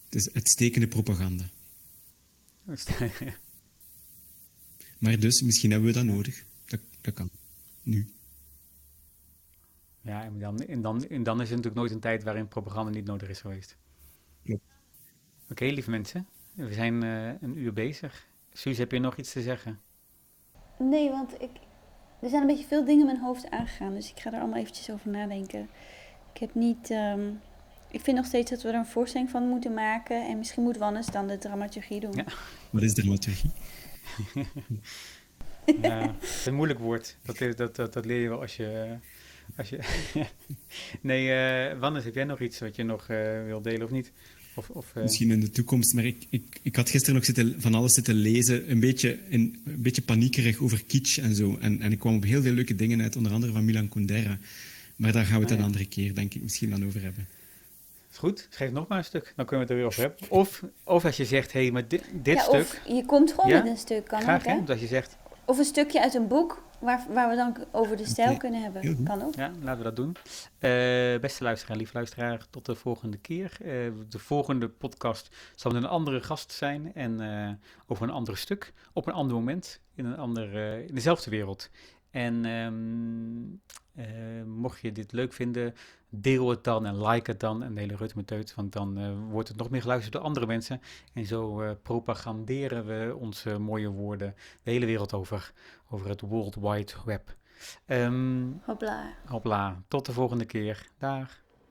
B: Het is uitstekende propaganda. maar dus, misschien hebben we dat nodig. Dat, dat kan. Nu.
A: Ja, en dan, en, dan, en dan is er natuurlijk nooit een tijd waarin propaganda niet nodig is geweest.
B: Ja.
A: Oké, lieve mensen. We zijn uh, een uur bezig. Suus, heb je nog iets te zeggen?
C: Nee, want ik, er zijn een beetje veel dingen in mijn hoofd aangegaan. Dus ik ga er allemaal eventjes over nadenken. Ik heb niet... Um, ik vind nog steeds dat we er een voorstelling van moeten maken. En misschien moet Wannes dan de dramaturgie doen.
A: Ja.
B: Wat is dramaturgie?
A: Ja, het is een moeilijk woord. Dat, dat, dat, dat leer je wel als je... Als je nee, uh, Wannes, heb jij nog iets wat je nog uh, wil delen of niet? Of, of, uh...
B: Misschien in de toekomst, maar ik, ik, ik had gisteren nog zitten, van alles zitten lezen, een beetje, een beetje paniekerig over kitsch en zo. En, en ik kwam op heel veel leuke dingen uit, onder andere van Milan Kundera. Maar daar gaan we het ah, een andere keer, denk ik, misschien dan over hebben.
A: Is goed, schrijf nog maar een stuk, dan kunnen we het er weer over hebben. Of, of als je zegt, hé, hey, maar dit, dit ja, stuk...
C: je komt gewoon ja? met een stuk, kan
A: Graag,
C: ook, hè?
A: Dat je zegt...
C: Of een stukje uit een boek, waar, waar we dan over de stijl kunnen hebben. Kan ook.
A: Ja, laten we dat doen. Uh, beste luisteraar, lieve luisteraar, tot de volgende keer. Uh, de volgende podcast zal met een andere gast zijn en uh, over een ander stuk, op een ander moment, in, een ander, in dezelfde wereld. En um, mocht je dit leuk vinden, deel het dan en like het dan en de hele Rutmeteut, want dan uh, wordt het nog meer geluisterd door andere mensen. En zo uh, propaganderen we onze mooie woorden de hele wereld over, over het World Wide Web. Um,
C: hopla.
A: Hopla. Tot de volgende keer. Dag.